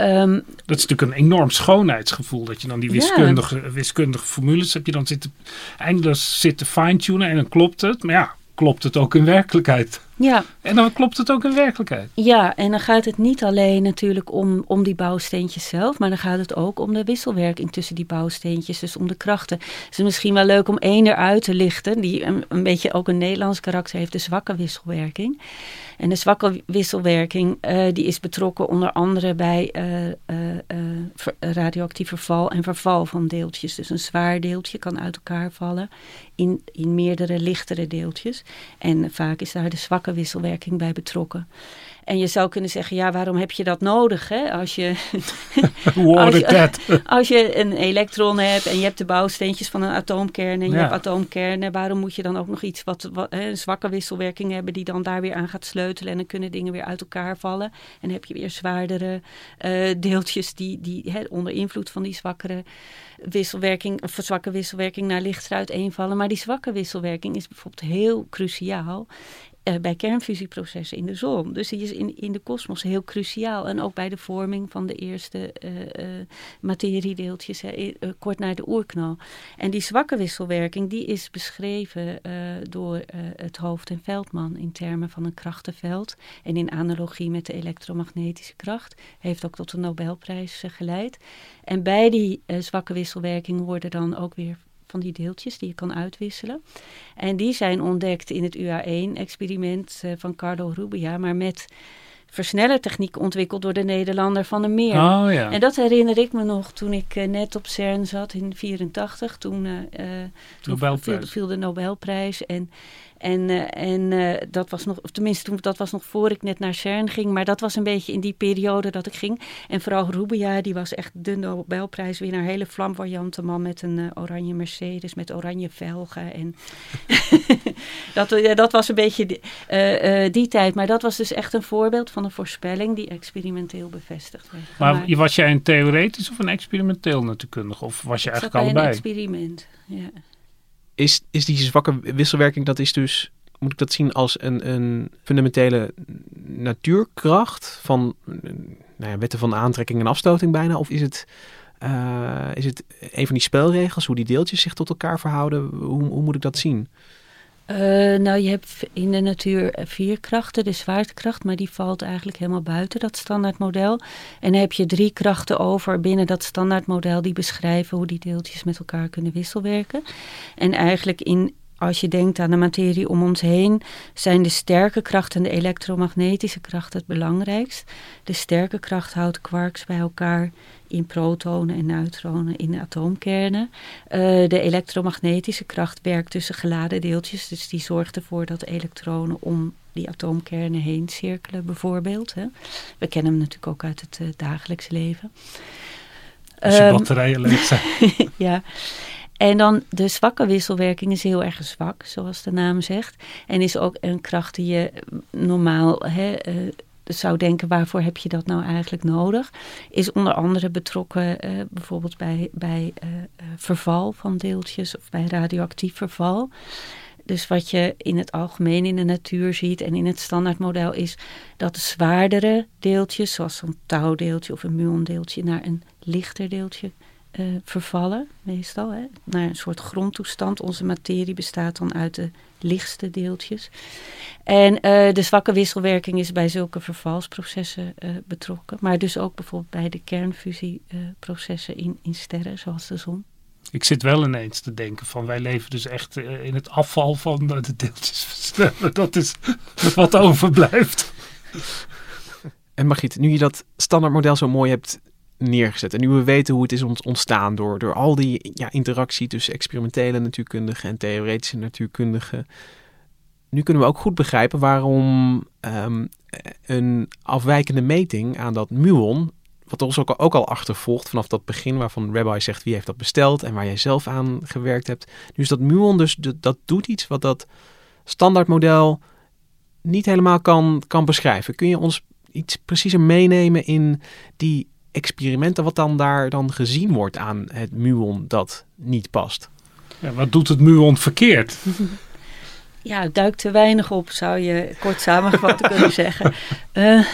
Um, dat is natuurlijk een enorm schoonheidsgevoel. Dat je dan die wiskundige, ja. wiskundige formules heb je dan zitten, eindeloos zitten fine-tunen en dan klopt het. Maar ja, klopt het ook in werkelijkheid? Ja. En dan klopt het ook in werkelijkheid. Ja, en dan gaat het niet alleen natuurlijk om, om die bouwsteentjes zelf, maar dan gaat het ook om de wisselwerking tussen die bouwsteentjes, dus om de krachten. Het is misschien wel leuk om één eruit te lichten, die een, een beetje ook een Nederlands karakter heeft, de zwakke wisselwerking. En de zwakke wisselwerking uh, die is betrokken onder andere bij uh, uh, radioactief verval en verval van deeltjes. Dus een zwaar deeltje kan uit elkaar vallen in, in meerdere lichtere deeltjes. En vaak is daar de zwakke wisselwerking bij betrokken. En je zou kunnen zeggen, ja, waarom heb je dat nodig? Hè? Als, je, <laughs> als, je, <laughs> als je een elektron hebt en je hebt de bouwsteentjes van een atoomkern en je hebt atoomkernen, waarom moet je dan ook nog iets wat, wat hè, een zwakke wisselwerking hebben die dan daar weer aan gaat sleutelen en dan kunnen dingen weer uit elkaar vallen. En heb je weer zwaardere uh, deeltjes die, die hè, onder invloed van die zwakkere wisselwerking, of zwakke wisselwerking naar lichter uiteenvallen. Maar die zwakke wisselwerking is bijvoorbeeld heel cruciaal uh, bij kernfusieprocessen in de zon. Dus die is in, in de kosmos heel cruciaal. En ook bij de vorming van de eerste uh, uh, materiedeeltjes, kort na de oerknal. En die zwakke wisselwerking, die is beschreven door het Hoofd en Veldman in termen van een krachtenveld. En in analogie met de elektromagnetische kracht. Heeft ook tot de Nobelprijs geleid. En bij die zwakke wisselwerking worden dan ook weer van die deeltjes die je kan uitwisselen. En die zijn ontdekt in het UA1-experiment uh, van Carlo Rubia, maar met versnellertechniek ontwikkeld door de Nederlander Van der Meer. Oh, ja. En dat herinner ik me nog toen ik uh, net op CERN zat in 84. Toen, uh, toen viel, viel, de Nobelprijs. En en, uh, en uh, dat was nog, of tenminste, toen, dat was nog voor ik net naar CERN ging. Maar dat was een beetje in die periode dat ik ging. En vooral Rubia, die was echt de Nobelprijswinnaar. Hele flamboyante man met een uh, oranje Mercedes, met oranje velgen. En <laughs> dat, dat was een beetje die, die, tijd. Maar dat was dus echt een voorbeeld van een voorspelling die experimenteel bevestigd werd. Maar, maar was jij een theoretisch of een experimenteel natuurkundige? Of was je eigenlijk allebei? een experiment, ja is, is die zwakke wisselwerking, dat is dus, moet ik dat zien als een, een fundamentele natuurkracht van nou ja, wetten van aantrekking en afstoting bijna? Of is het, uh, is het een van die spelregels, hoe die deeltjes zich tot elkaar verhouden? Hoe, hoe moet ik dat zien? Uh, nou, je hebt in de natuur vier krachten, de zwaartekracht, maar die valt eigenlijk helemaal buiten dat standaardmodel. En dan heb je drie krachten over binnen dat standaardmodel die beschrijven hoe die deeltjes met elkaar kunnen wisselwerken. En eigenlijk in als je denkt aan de materie om ons heen, zijn de sterke kracht en de elektromagnetische kracht het belangrijkst. De sterke kracht houdt quarks bij elkaar in protonen en neutronen in atoomkernen. Uh, de elektromagnetische kracht werkt tussen geladen deeltjes, dus die zorgt ervoor dat elektronen om die atoomkernen heen cirkelen, bijvoorbeeld. Hè. We kennen hem natuurlijk ook uit het uh, dagelijks leven. Als je um, batterijen leeg <laughs> zijn. ja. En dan de zwakke wisselwerking is heel erg zwak, zoals de naam zegt. En is ook een kracht die je normaal hè, uh, zou denken, waarvoor heb je dat nou eigenlijk nodig? Is onder andere betrokken uh, bijvoorbeeld bij, bij uh, verval van deeltjes of bij radioactief verval. Dus wat je in het algemeen in de natuur ziet en in het standaardmodel is dat de zwaardere deeltjes, zoals zo'n touwdeeltje of een muondeeltje, naar een lichter deeltje uh, vervallen, meestal, hè, naar een soort grondtoestand. Onze materie bestaat dan uit de lichtste deeltjes. En uh, de zwakke wisselwerking is bij zulke vervalsprocessen uh, betrokken. Maar dus ook bijvoorbeeld bij de kernfusieprocessen in, in sterren, zoals de zon. Ik zit wel ineens te denken van wij leven dus echt in het afval van de deeltjes versnellen. Dat is wat overblijft. En Margriet, nu je dat standaardmodel zo mooi hebt neergezet. En nu we weten hoe het is ontstaan door, door al die ja, interactie tussen experimentele natuurkundigen en theoretische natuurkundigen. nu kunnen we ook goed begrijpen waarom ehm, een afwijkende meting aan dat muon, wat ons ook, ook al achtervolgt vanaf dat begin waarvan Rabbi zegt wie heeft dat besteld en waar jij zelf aan gewerkt hebt. Nu is dat muon dus, dat doet iets wat dat standaardmodel niet helemaal kan, kan beschrijven. Kun je ons iets preciezer meenemen in die experimenten, wat dan daar dan gezien wordt aan het muon dat niet past? Ja, wat doet het muon verkeerd? <laughs> Ja, het duikt te weinig op, zou je kort samengevat <laughs> kunnen zeggen. Uh,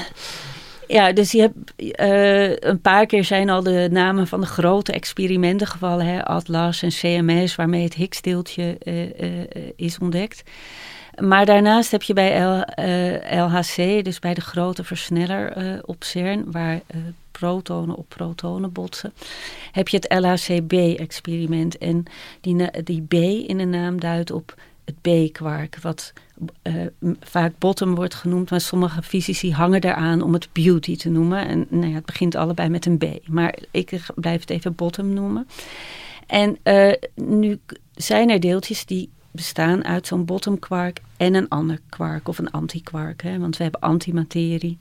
ja, dus je hebt uh, een paar keer zijn al de namen van de grote experimenten gevallen. Hè? Atlas en CMS, waarmee het Higgs-deeltje uh, is ontdekt. Maar daarnaast heb je bij L, LHC, dus bij de grote versneller op CERN, waar protonen op protonen botsen, heb je het LHCb-experiment. En die, die B in de naam duidt op het B-kwark, wat uh, vaak bottom wordt genoemd, maar sommige fysici hangen eraan om het beauty te noemen. En nou ja, het begint allebei met een B, maar ik blijf het even bottom noemen. En uh, nu zijn er deeltjes die bestaan uit zo'n bottom quark en een ander quark of een antikwark. Hè? Want we hebben antimaterie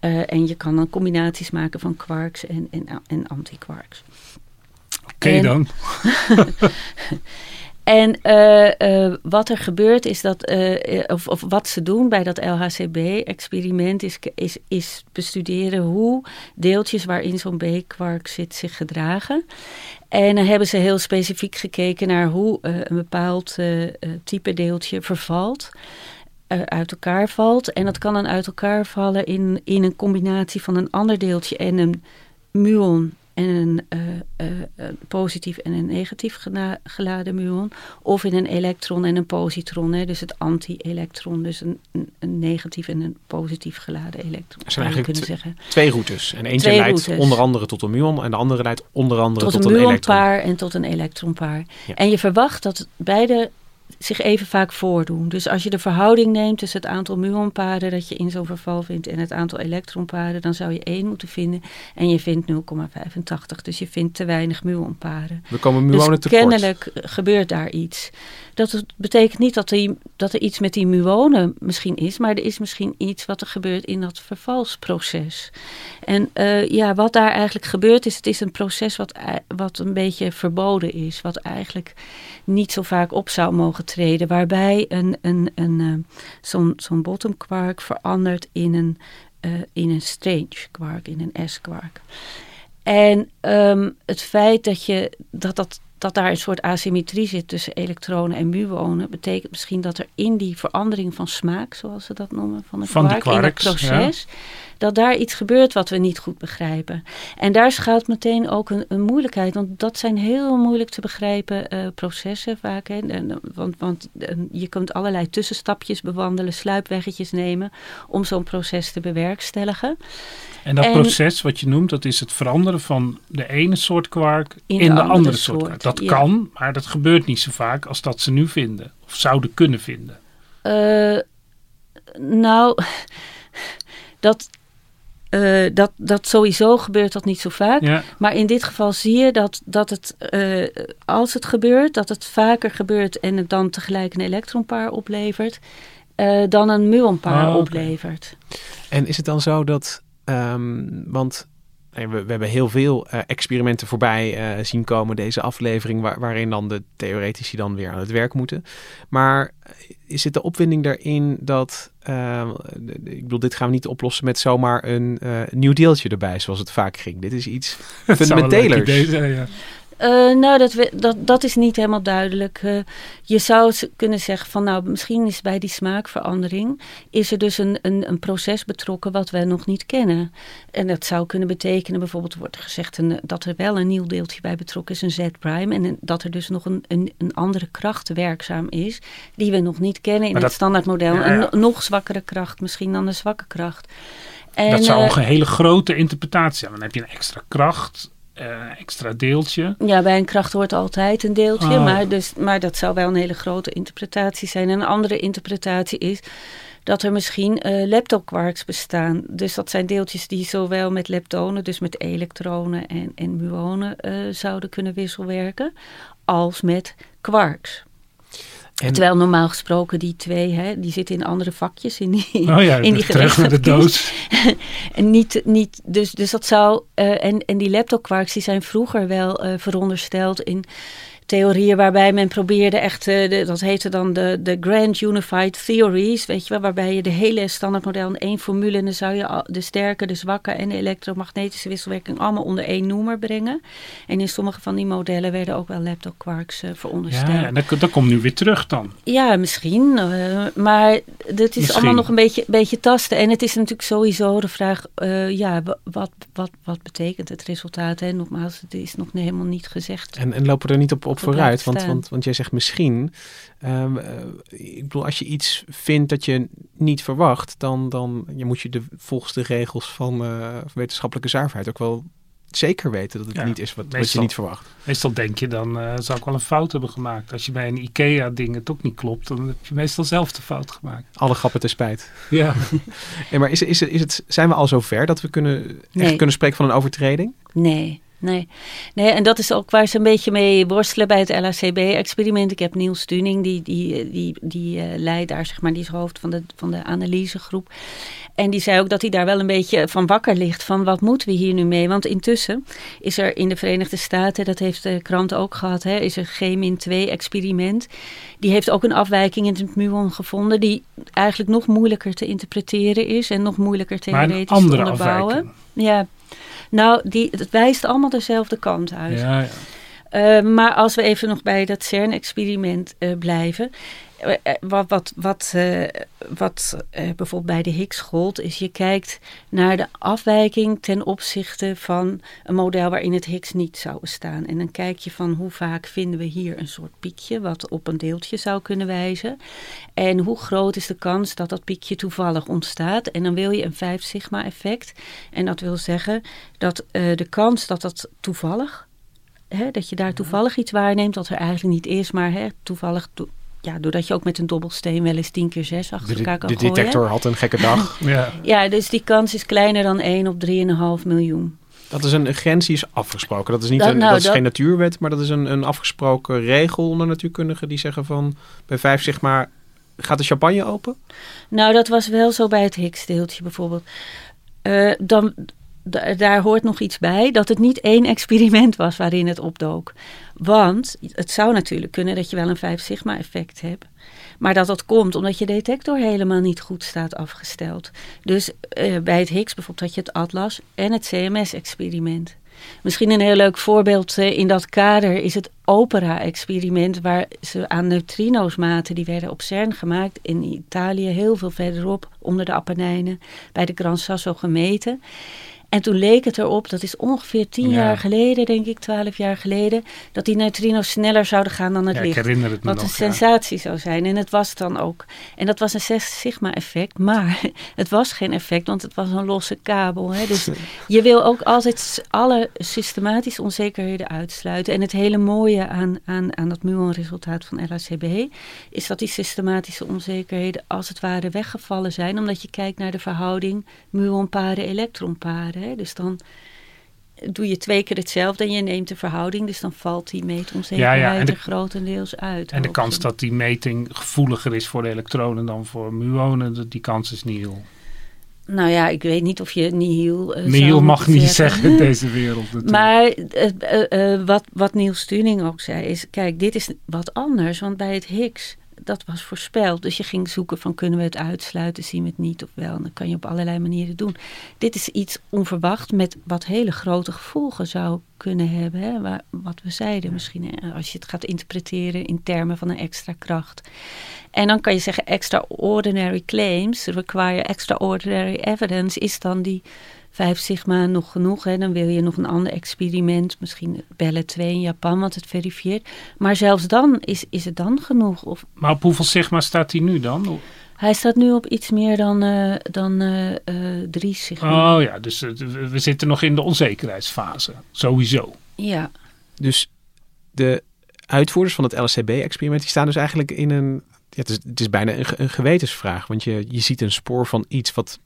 uh, en je kan dan combinaties maken van quarks en, en, en antiquarks. Oké okay, dan. <laughs> En uh, uh, wat er gebeurt is dat, uh, of, of, wat ze doen bij dat LHCb-experiment, is, is, is bestuderen hoe deeltjes waarin zo'n B-kwark zit zich gedragen. En dan hebben ze heel specifiek gekeken naar hoe een bepaald type deeltje vervalt. uit elkaar valt. En dat kan dan uit elkaar vallen in, in een combinatie van een ander deeltje en een muon en een uh, uh, positief en een negatief geladen muon. Of in een elektron en een positron. Hè, dus het anti-elektron. Dus een, een, negatief en een positief geladen elektron. Er zijn eigenlijk kunnen zeggen. twee routes. En eentje leidt onder andere tot een muon. En de andere leidt onder andere tot, tot een, een muonpaar en tot een elektronpaar. En je verwacht dat beide zich even vaak voordoen. Dus als je de verhouding neemt tussen het aantal muonpaden dat je in zo'n verval vindt en het aantal elektronpaden, dan zou je 1 moeten vinden en je vindt 0,85. Dus je vindt te weinig muonpaden. We komen muonen dus tekort. kennelijk gebeurt daar iets. Dat betekent niet dat er, dat er iets met die muonen misschien is, maar er is misschien iets wat er gebeurt in dat vervalsproces. En uh, ja, wat daar eigenlijk gebeurt is, het is een proces wat, wat een beetje verboden is, wat eigenlijk niet zo vaak op zou mogen treden, waarbij een, een, een, uh, zo'n bottom quark verandert in een, uh, in een strange quark, in een S-quark. En um, het feit dat, je, dat, dat, dat daar een soort asymmetrie zit tussen elektronen en muonen, betekent misschien dat er in die verandering van smaak, zoals ze dat noemen, van een van quarks, in het proces, ja dat daar iets gebeurt wat we niet goed begrijpen. En daar schuilt meteen ook een, een moeilijkheid, want dat zijn heel moeilijk te begrijpen uh, processen vaak. Hè. En, want want je kunt allerlei tussenstapjes bewandelen, sluipweggetjes nemen om zo'n proces te bewerkstelligen. En dat proces wat je noemt, dat is het veranderen van de ene soort kwark in, de, andere, andere soort, soort kwark. Dat ja. kan, maar dat gebeurt niet zo vaak als dat ze nu vinden. Of zouden kunnen vinden. Uh, nou, <laughs> dat, uh, dat, dat sowieso gebeurt dat niet zo vaak. Ja. Maar in dit geval zie je dat, dat het, uh, als het gebeurt, dat het vaker gebeurt en het dan tegelijk een elektronpaar oplevert, uh, dan een muonpaar Oh, oké. oplevert. En is het dan zo dat, um, want we, we, hebben heel veel uh, experimenten voorbij uh, zien komen deze aflevering, waar, waarin dan de theoretici dan weer aan het werk moeten. Maar is het de opwinding daarin dat, uh, ik bedoel, dit gaan we niet oplossen met zomaar een nieuw deeltje erbij, zoals het vaak ging. Dit is iets <laughs> fundamentelers. Idee zijn, ja. Uh, nou, dat, we, dat, dat is niet helemaal duidelijk. Uh, je zou kunnen zeggen van nou, misschien is bij die smaakverandering is er dus een, een, een proces betrokken wat we nog niet kennen. En dat zou kunnen betekenen, bijvoorbeeld wordt gezegd een, dat er wel een nieuw deeltje bij betrokken is, een Z-prime. En dat er dus nog een, een, een andere kracht werkzaam is, die we nog niet kennen in het standaardmodel. Ja, ja. Een nog zwakkere kracht misschien dan de zwakke kracht. En, dat zou eh, een hele grote interpretatie zijn. Dan heb je een extra kracht, eh, extra deeltje. Ja, bij een kracht hoort altijd een deeltje, Oh. maar, dus, maar dat zou wel een hele grote interpretatie zijn. En een andere interpretatie is dat er misschien eh leptoquarks bestaan. Dus dat zijn deeltjes die zowel met leptonen, dus met elektronen en, en muonen, eh, zouden kunnen wisselwerken, als met quarks. En- Terwijl normaal gesproken die twee, hè, die zitten in andere vakjes in die, Oh ja, in die terug naar de doos. <laughs> En niet, niet, dus, dus dat zou. eh, en, en die laptopquarks die zijn vroeger wel eh, verondersteld in theorieën waarbij men probeerde echt, eh, de, dat heette dan de, de Grand Unified Theories, weet je wel, waarbij je de hele standaardmodel in één formule en dan zou je de sterke, de zwakke en de elektromagnetische wisselwerking allemaal onder één noemer brengen. En in sommige van die modellen werden ook wel laptopquarks eh verondersteld. Ja, en dat, dat komt nu weer terug dan. Ja, misschien. eh, maar het is Misschien. allemaal nog een beetje, beetje tasten. En het is natuurlijk sowieso de vraag, eh, ja, wa- wat, wat, wat betekent het resultaat? Hè? Nogmaals, het is nog helemaal niet gezegd. En, en lopen we er niet op, op Dat vooruit? Want, want, want jij zegt misschien. ehm, eh, ik bedoel, als je iets vindt dat je niet verwacht, dan, dan je moet je de, volgens de regels van eh, wetenschappelijke zuiverheid ook wel zeker weten dat het Ja, niet is wat, wat je niet verwacht. Meestal denk je dan, eh zou ik wel een fout hebben gemaakt. Als je bij een IKEA-ding het ook niet klopt, dan heb je meestal zelf de fout gemaakt. Alle grappen te spijt. Ja, <laughs> Nee, maar is, is, is het, zijn we al zover dat we kunnen, echt kunnen spreken van een overtreding? Nee, nee. nee. En dat is ook waar ze een beetje mee worstelen bij het LHCB-experiment. Ik heb Niels Tuning, die, die, die, die eh, leidt daar, zeg maar, die is hoofd van de, van de analysegroep. En die zei ook dat hij daar wel een beetje van wakker ligt. Van wat moeten we hier nu mee? Want intussen is er in de Verenigde Staten, dat heeft de krant ook gehad, hè, is er G-2-experiment. Die heeft ook een afwijking in het muon gevonden. Die eigenlijk nog moeilijker te interpreteren is en nog moeilijker maar een theoretisch te andere onderbouwen. afwijking. Ja, nou, die, het wijst allemaal dezelfde kant uit. Ja, ja. Eh, maar als we even nog bij dat CERN-experiment eh, blijven. Eh, eh, wat wat, wat, eh, wat bijvoorbeeld bij de Higgs gold, is je kijkt naar de afwijking ten opzichte van een model waarin het Higgs niet zou bestaan. En dan kijk je van hoe vaak vinden we hier een soort piekje wat op een deeltje zou kunnen wijzen. En hoe groot is de kans dat dat piekje toevallig ontstaat. En dan wil je een 5 sigma effect. En dat wil zeggen dat de kans dat dat toevallig hè, dat je daar toevallig iets waarneemt dat er eigenlijk niet is, maar hè, toevallig, ja, doordat je ook met een dobbelsteen wel eens 10 keer 6 achter De, elkaar kan de gooien. detector had een gekke dag. <laughs> ja. Ja, dus die kans is kleiner dan 1 op 3,5 miljoen. Dat is een, grens die is afgesproken. Dat is, niet Dat- een, nou, dat is dat- geen natuurwet, maar dat is een, een afgesproken regel onder natuurkundigen. Die zeggen van bij vijf zeg maar gaat de champagne open. Nou, dat was wel zo bij het Higgs-deeltje bijvoorbeeld. Eh, dan, da- daar hoort nog iets bij, dat het niet één experiment was waarin het opdook. Want het zou natuurlijk kunnen dat je wel een 5 sigma effect hebt. Maar dat dat komt omdat je detector helemaal niet goed staat afgesteld. Dus eh, bij het Higgs bijvoorbeeld had je het Atlas en het CMS-experiment. Misschien een heel leuk voorbeeld eh, in dat kader is het OPERA-experiment, waar ze aan neutrino's maten, die werden op CERN gemaakt in Italië, heel veel verderop, onder de Apennijnen, bij de Gran Sasso gemeten. En toen leek het erop, dat is ongeveer tien Ja. jaar geleden, denk ik, twaalf jaar geleden, dat die neutrino's sneller zouden gaan dan het Ja, ik licht. herinner het me Wat een ja. sensatie zou zijn. En het was het dan ook. En dat was een 6 sigma effect. Maar <laughs> het was geen effect, want het was een losse kabel. Hè. Dus je wil ook altijd alle systematische onzekerheden uitsluiten. En het hele mooie aan, aan, aan dat muonresultaat van LHCb... is dat die systematische onzekerheden als het ware weggevallen zijn. Omdat je kijkt naar de verhouding muonparen-elektronparen. Hè. Dus dan doe je twee keer hetzelfde en je neemt de verhouding. Dus dan valt die meetonzekerheid Ja, ja, en de- er grotendeels uit. En de kans dat die meting gevoeliger is voor de elektronen dan voor muonen, die kans is nihil. Nou ja, ik weet niet of je nihil. eh, Nihil zou mag niet zeggen in deze wereld <laughs> natuurlijk. Maar eh, eh, wat, wat Niels Tuning ook zei is, kijk, dit is wat anders. Want bij het Higgs, dat was voorspeld. Dus je ging zoeken van kunnen we het uitsluiten, zien we het niet of wel. En dat kan je op allerlei manieren doen. Dit is iets onverwacht met wat hele grote gevolgen zou kunnen hebben. Hè? Waar, wat we zeiden misschien, hè, als je het gaat interpreteren in termen van een extra kracht. En dan kan je zeggen extraordinary claims require extraordinary evidence. Is dan die 5 sigma nog genoeg? Hè? Dan wil je nog een ander experiment, misschien bellen 2 in Japan, wat het verifieert. Maar zelfs dan, is, is het dan genoeg? Of, Maar op hoeveel sigma staat hij nu dan? hij staat nu op iets meer dan, eh dan eh, eh, 3 sigma. Oh ja, dus we zitten nog in de onzekerheidsfase. Sowieso. Ja. Dus de uitvoerders van het LSCB-experiment die staan dus eigenlijk in een. Ja, het, is, het is bijna een, een gewetensvraag. Want je, je ziet een spoor van iets wat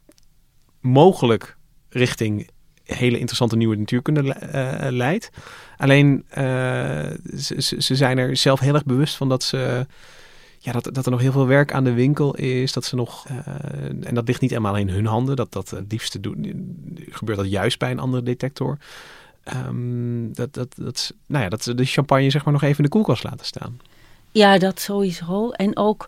mogelijk richting hele interessante nieuwe natuurkunde eh, leidt. Alleen eh, ze, ze- ze zijn er zelf heel erg bewust van dat ze. ja, dat, dat er nog heel veel werk aan de winkel is. Dat ze nog, uh, en dat ligt niet helemaal in hun handen. Dat dat het liefste doen, gebeurt dat juist bij een andere detector. Um, dat, dat, dat, nou ja, dat de champagne zeg maar nog even in de koelkast laten staan. Ja, dat sowieso. En ook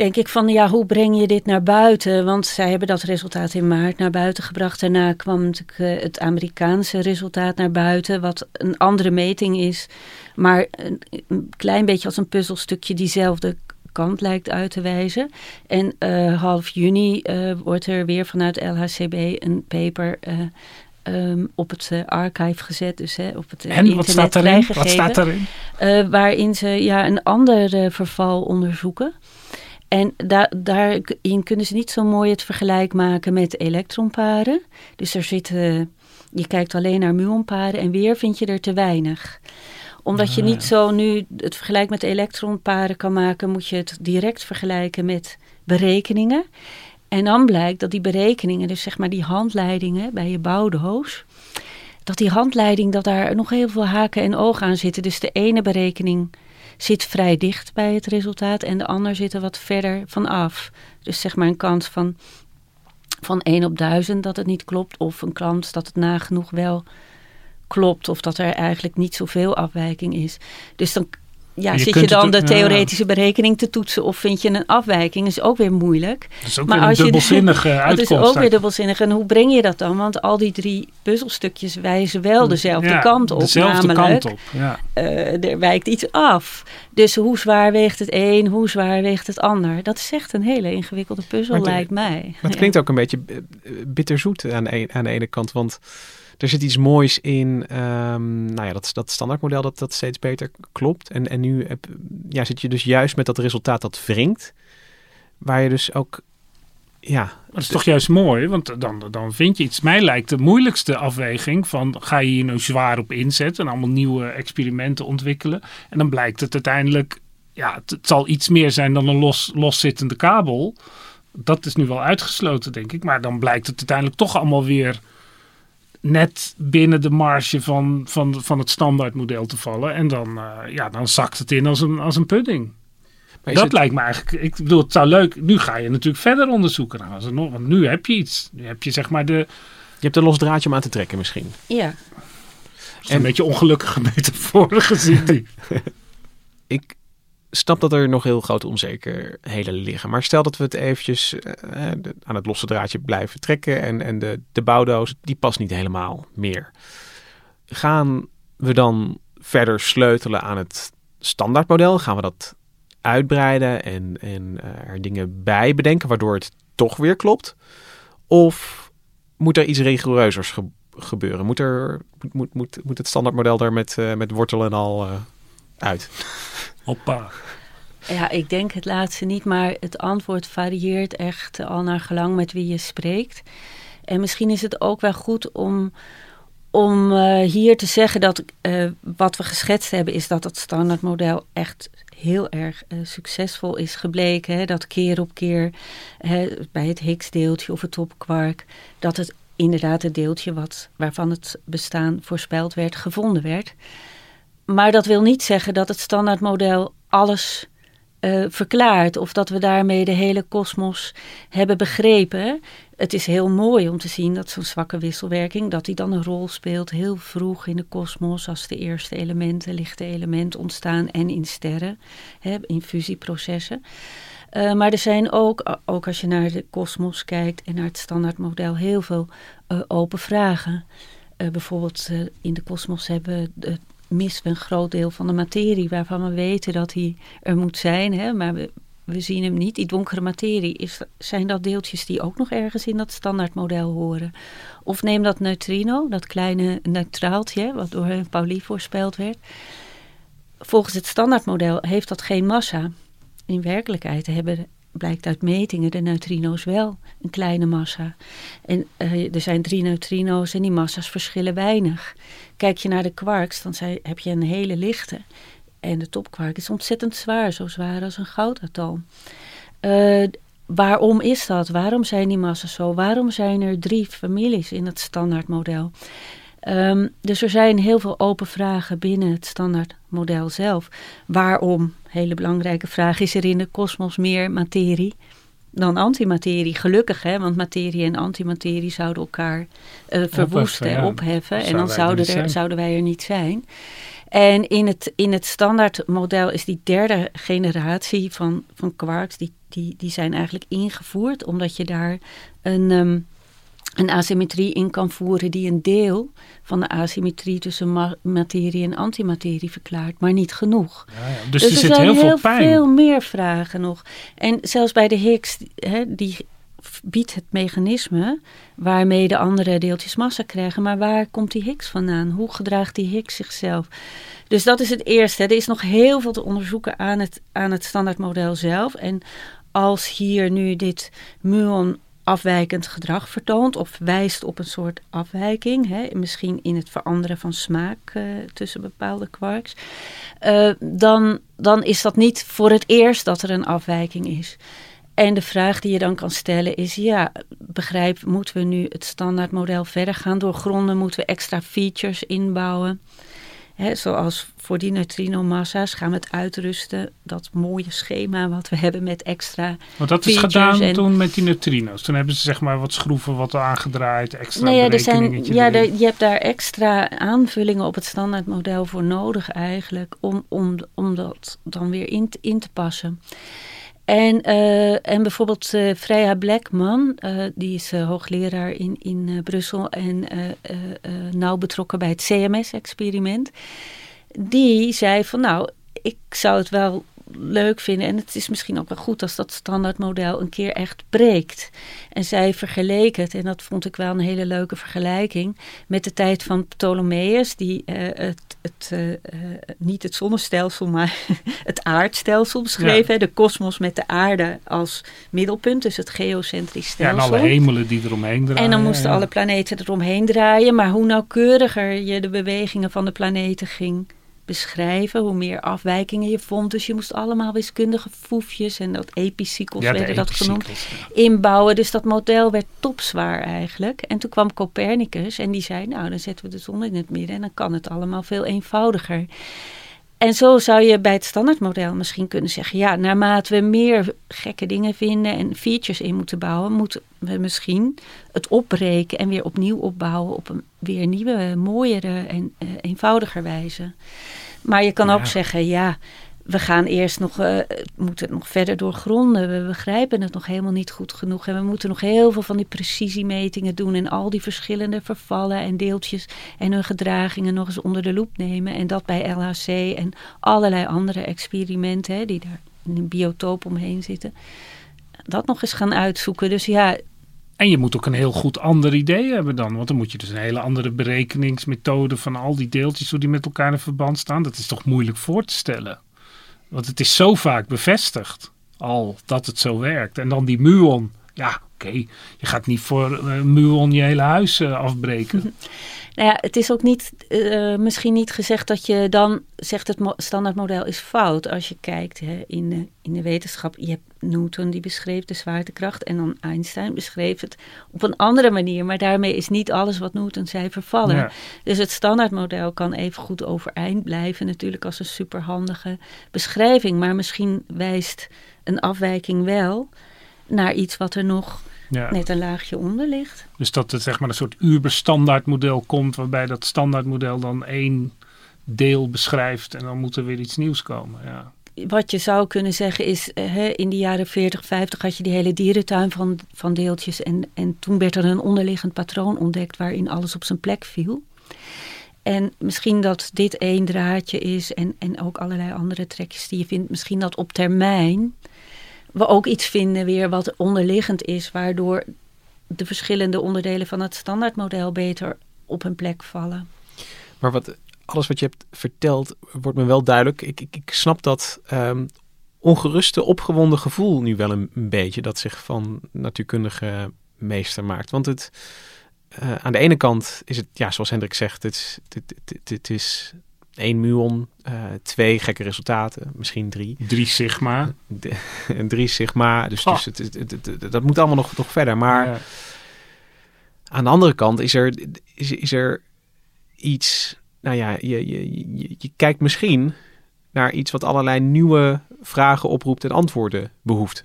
denk ik van, ja, hoe breng je dit naar buiten? Want zij hebben dat resultaat in maart naar buiten gebracht. Daarna kwam natuurlijk uh, het Amerikaanse resultaat naar buiten, wat een andere meting is. Maar een, klein beetje als een puzzelstukje diezelfde kant lijkt uit te wijzen. En uh, half juni uh, wordt er weer vanuit LHCB een paper uh, um, op het archive gezet. Dus hè, op het en internet wat staat erin? Wat staat erin? waarin ze ja, een ander verval onderzoeken. En da daarin kunnen ze niet zo mooi het vergelijk maken met elektronparen. Dus er zitten, je kijkt alleen naar muonparen en weer vind je er te weinig omdat ah, je niet zo nu het vergelijk met elektronparen kan maken, moet je het direct vergelijken met berekeningen. En dan blijkt dat die berekeningen, dus zeg maar die handleidingen bij je bouwdoos, dat die handleiding, dat daar nog heel veel haken en ogen aan zitten. Dus de ene berekening zit vrij dicht bij het resultaat en de ander zit er wat verder van af. Dus zeg maar een kans van, van 1 op 1000 dat het niet klopt, of een kans dat het nagenoeg wel klopt of dat er eigenlijk niet zoveel afwijking is. Dus dan ja, zit je dan de theoretische berekening te toetsen of vind je een afwijking? Dat is ook weer moeilijk. Dat is ook maar weer een dubbelzinnige je, <laughs> uitkomst. Dat is ook weer dubbelzinnig. En hoe breng je dat dan? Want al die drie puzzelstukjes wijzen wel dezelfde kant op. Dezelfde namelijk, kant op, ja. Uh, er wijkt iets af. Dus hoe zwaar weegt het een, hoe zwaar weegt het ander? Dat is echt een hele ingewikkelde puzzel, lijkt mij. Maar het klinkt ook een beetje bitterzoet aan, een, aan de ene kant, want er zit iets moois in. Um, nou ja, dat, dat standaardmodel dat, dat steeds beter klopt. En, en nu heb, ja, zit je dus juist met dat resultaat dat wringt. Waar je dus ook. Ja, dat is toch juist mooi, want dan, dan vind je iets. Mij lijkt de moeilijkste afweging van ga je hier nou zwaar op inzetten en allemaal nieuwe experimenten ontwikkelen. En dan blijkt het uiteindelijk, ja, het, het zal iets meer zijn dan een los, loszittende kabel. Dat is nu wel uitgesloten, denk ik. Maar dan blijkt het uiteindelijk toch allemaal weer net binnen de marge van, van, van het standaardmodel te vallen. En dan, uh, ja, dan zakt het in als een, als een pudding. Maar dat het... lijkt me eigenlijk, ik bedoel, het zou leuk. Nu ga je natuurlijk verder onderzoeken. Nou, als er nog, want nu heb je iets. Nu heb je zeg maar de. Je hebt een los draadje om aan te trekken misschien. Ja. en... een beetje ongelukkige metaforen gezien. <laughs> <laughs> ik snap dat er nog heel grote onzekerheden liggen. Maar stel dat we het eventjes uh, aan het losse draadje blijven trekken en, en de, de bouwdoos, die past niet helemaal meer. Gaan we dan verder sleutelen aan het standaardmodel? Gaan we dat uitbreiden en, en uh, er dingen bij bedenken waardoor het toch weer klopt? Of moet er iets rigoureuzers ge gebeuren? Moet, er, moet, moet, moet het standaardmodel daar met, uh, met wortel en al uit? Hoppa. Ja, ik denk het laatste niet, maar het antwoord varieert echt al naar gelang met wie je spreekt. En misschien is het ook wel goed om, om uh, hier te zeggen dat uh, wat we geschetst hebben, is dat het standaardmodel echt heel erg uh, succesvol is gebleken. Hè? Dat keer op keer hè, bij het Higgs-deeltje of het topkwark, dat het inderdaad het deeltje wat, waarvan het bestaan voorspeld werd, gevonden werd. Maar dat wil niet zeggen dat het standaardmodel alles uh, verklaart of dat we daarmee de hele kosmos hebben begrepen. Het is heel mooi om te zien dat zo'n zwakke wisselwerking, dat die dan een rol speelt heel vroeg in de kosmos als de eerste elementen, lichte elementen ontstaan en in sterren, hè, in fusieprocessen. Uh, maar er zijn ook, ook als je naar de kosmos kijkt en naar het standaardmodel, heel veel uh, open vragen. Bijvoorbeeld in de kosmos hebben de missen we een groot deel van de materie waarvan we weten dat hij er moet zijn, hè, maar we, we zien hem niet. Die donkere materie, is, zijn dat deeltjes die ook nog ergens in dat standaardmodel horen? Of neem dat neutrino, dat kleine neutraaltje, wat door Pauli voorspeld werd. Volgens het standaardmodel heeft dat geen massa. In werkelijkheid hebben blijkt uit metingen de neutrino's wel een kleine massa. En uh, er zijn drie neutrino's en die massa's verschillen weinig. Kijk je naar de quarks, dan zei, heb je een hele lichte. En de topquark is ontzettend zwaar, zo zwaar als een goudatoom. Uh, waarom is dat? Waarom zijn die massa's zo? Waarom zijn er drie families in het standaardmodel? Ehm, dus er zijn heel veel open vragen binnen het standaardmodel zelf. Waarom, hele belangrijke vraag, is er in de kosmos meer materie dan antimaterie? Gelukkig, hè, want materie en antimaterie zouden elkaar uh, verwoesten, en opheffen. En dan zouden, er, zouden wij er niet zijn. En in het, in het standaardmodel is die derde generatie van, van quarks, die, die, die zijn eigenlijk ingevoerd, omdat je daar een, ehm, een asymmetrie in kan voeren die een deel van de asymmetrie tussen materie en antimaterie verklaart, maar niet genoeg. Ja, ja. Dus, dus, er, zit heel, veel pijn. veel meer vragen nog. En zelfs bij de Higgs, hè, die biedt het mechanisme waarmee de andere deeltjes massa krijgen. Maar waar komt die Higgs vandaan? Hoe gedraagt die Higgs zichzelf? Dus dat is het eerste. Er is nog heel veel te onderzoeken aan het, aan het standaardmodel zelf. En als hier nu dit muon afwijkend gedrag vertoont of wijst op een soort afwijking, hè, misschien in het veranderen van smaak uh, tussen bepaalde quarks, uh, dan, dan is dat niet voor het eerst dat er een afwijking is. En de vraag die je dan kan stellen is, ja, begrijp, moeten we nu het standaardmodel verder gaan doorgronden? Moeten we extra features inbouwen? He, zoals voor die neutrino-massa's gaan we het uitrusten. Dat mooie schema wat we hebben met extra Want dat is gedaan toen met die neutrino's. Toen hebben ze zeg maar wat schroeven wat aangedraaid, extra nee, ja, er zijn, ja, je hebt daar extra aanvullingen op het standaardmodel voor nodig eigenlijk. Om, om, om dat dan weer in, in te passen. En, uh, en bijvoorbeeld uh, Freya Blackman, uh, die is hoogleraar in, in Brussel en nauw betrokken bij het CMS-experiment. Die zei van nou, ik zou het wel leuk vinden. En het is misschien ook wel goed als dat standaardmodel een keer echt breekt. En zij vergeleek het, en dat vond ik wel een hele leuke vergelijking, met de tijd van Ptolemeus, die uh, het, het uh, niet het zonnestelsel, maar <laughs> het aardstelsel beschreef. Ja. De kosmos met de aarde als middelpunt, dus het geocentrisch stelsel. Ja, en alle hemelen die eromheen draaien. En dan moesten alle planeten eromheen draaien. Maar hoe nauwkeuriger je de bewegingen van de planeten ging beschrijven, hoe meer afwijkingen je vond. Dus je moest allemaal wiskundige foefjes en dat epicycles ja, werden dat genoemd, inbouwen. Dus dat model werd topzwaar eigenlijk. En toen kwam Copernicus en die zei, nou dan zetten we de zon in het midden en dan kan het allemaal veel eenvoudiger. En zo zou je bij het standaardmodel misschien kunnen zeggen: ja, naarmate we meer gekke dingen vinden en features in moeten bouwen, moeten we misschien het opbreken en weer opnieuw opbouwen op een weer nieuwe, mooiere en uh, eenvoudiger wijze. Maar je kan ook zeggen: ja, we gaan eerst nog, uh, moeten het nog verder doorgronden. We begrijpen het nog helemaal niet goed genoeg. En we moeten nog heel veel van die precisiemetingen doen. En al die verschillende vervallen en deeltjes en hun gedragingen nog eens onder de loep nemen. En dat bij LHC en allerlei andere experimenten hè, die daar in een biotoop omheen zitten. Dat nog eens gaan uitzoeken. Dus ja, en je moet ook een heel goed ander idee hebben dan. Want dan moet je dus een hele andere berekeningsmethode van al die deeltjes, hoe die met elkaar in verband staan. Dat is toch moeilijk voor te stellen. Want het is zo vaak bevestigd al dat het zo werkt. En dan die muon. Ja, oké. Je gaat niet voor uh, muon je hele huis uh, afbreken. <laughs> Nou ja, het is ook niet, uh, misschien niet gezegd dat je dan zegt het standaardmodel is fout. Als je kijkt hè, in, de, in de wetenschap, je hebt Newton die beschreef de zwaartekracht en dan Einstein beschreef het op een andere manier. Maar daarmee is niet alles wat Newton zei vervallen. Dus het standaardmodel kan even goed overeind blijven natuurlijk als een superhandige beschrijving. Maar misschien wijst een afwijking wel naar iets wat er nog net een laagje onder ligt. Dus dat het zeg maar een soort Uber-standaardmodel komt, waarbij dat standaardmodel dan één deel beschrijft en dan moet er weer iets nieuws komen. Ja. Wat je zou kunnen zeggen is, eh, in de jaren 40, 50 had je die hele dierentuin van, van deeltjes. En, en toen werd er een onderliggend patroon ontdekt waarin alles op zijn plek viel. En misschien dat dit één draadje is en, en ook allerlei andere trekjes die je vindt. Misschien dat op termijn we ook iets vinden weer wat onderliggend is, waardoor de verschillende onderdelen van het standaardmodel beter op hun plek vallen. Maar wat, alles wat je hebt verteld, wordt me wel duidelijk. Ik, ik, ik snap dat um, ongeruste, opgewonden gevoel nu wel een, beetje dat zich van natuurkundige meester maakt. Want het, uh, aan de ene kant is het, ja, zoals Hendrik zegt, het, het is één muon, uh, twee gekke resultaten, misschien drie. Drie sigma. en <laughs> drie sigma, dus, oh. dus het, het, dat moet allemaal nog, nog verder. Maar ja. aan de andere kant is er, is, is er iets, nou ja, je, je, je, je kijkt misschien naar iets wat allerlei nieuwe vragen oproept en antwoorden behoeft.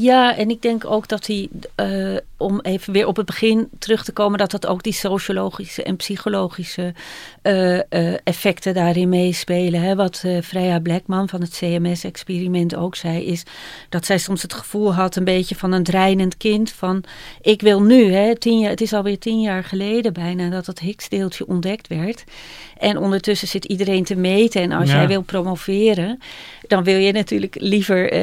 Ja, en ik denk ook dat hij, uh, om even weer op het begin terug te komen, dat dat ook die sociologische en psychologische uh, uh, effecten daarin meespelen. Hè. Wat Freya Blackman van het CMS-experiment ook zei, is dat zij soms het gevoel had, een beetje van een dreinend kind, van ik wil nu, hè, tien jaar, het is alweer tien jaar geleden bijna dat het Higgs-deeltje ontdekt werd. En ondertussen zit iedereen te meten. En als jij wil promoveren, dan wil je natuurlijk liever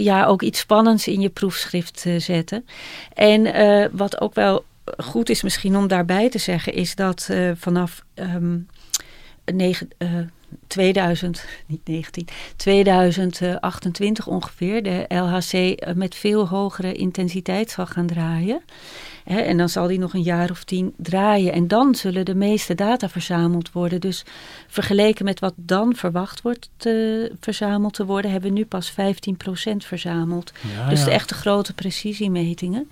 ja, ook iets spannends in je proefschrift uh, zetten. En uh, wat ook wel goed is misschien om daarbij te zeggen, is dat vanaf um, negen, 2000, niet 19, 2028 ongeveer de LHC met veel hogere intensiteit zal gaan draaien en dan zal die nog een jaar of tien draaien. En dan zullen de meeste data verzameld worden. Dus vergeleken met wat dan verwacht wordt te, verzameld te worden, hebben we nu pas 15% verzameld. dus de echte grote precisiemetingen.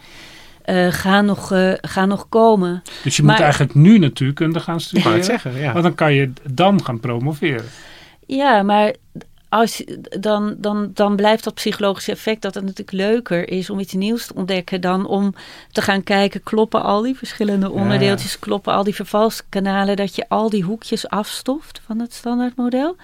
Uh, gaan, nog, uh, gaan nog komen. Dus je moet eigenlijk nu natuurkunde gaan studeren. Zeggen, ja. Want dan kan je dan gaan promoveren. Ja, maar als, dan, dan, dan blijft dat psychologische effect dat het natuurlijk leuker is om iets nieuws te ontdekken dan om te gaan kijken, kloppen al die verschillende onderdeeltjes, kloppen al die vervalskanalen, dat je al die hoekjes afstoft van het standaardmodel.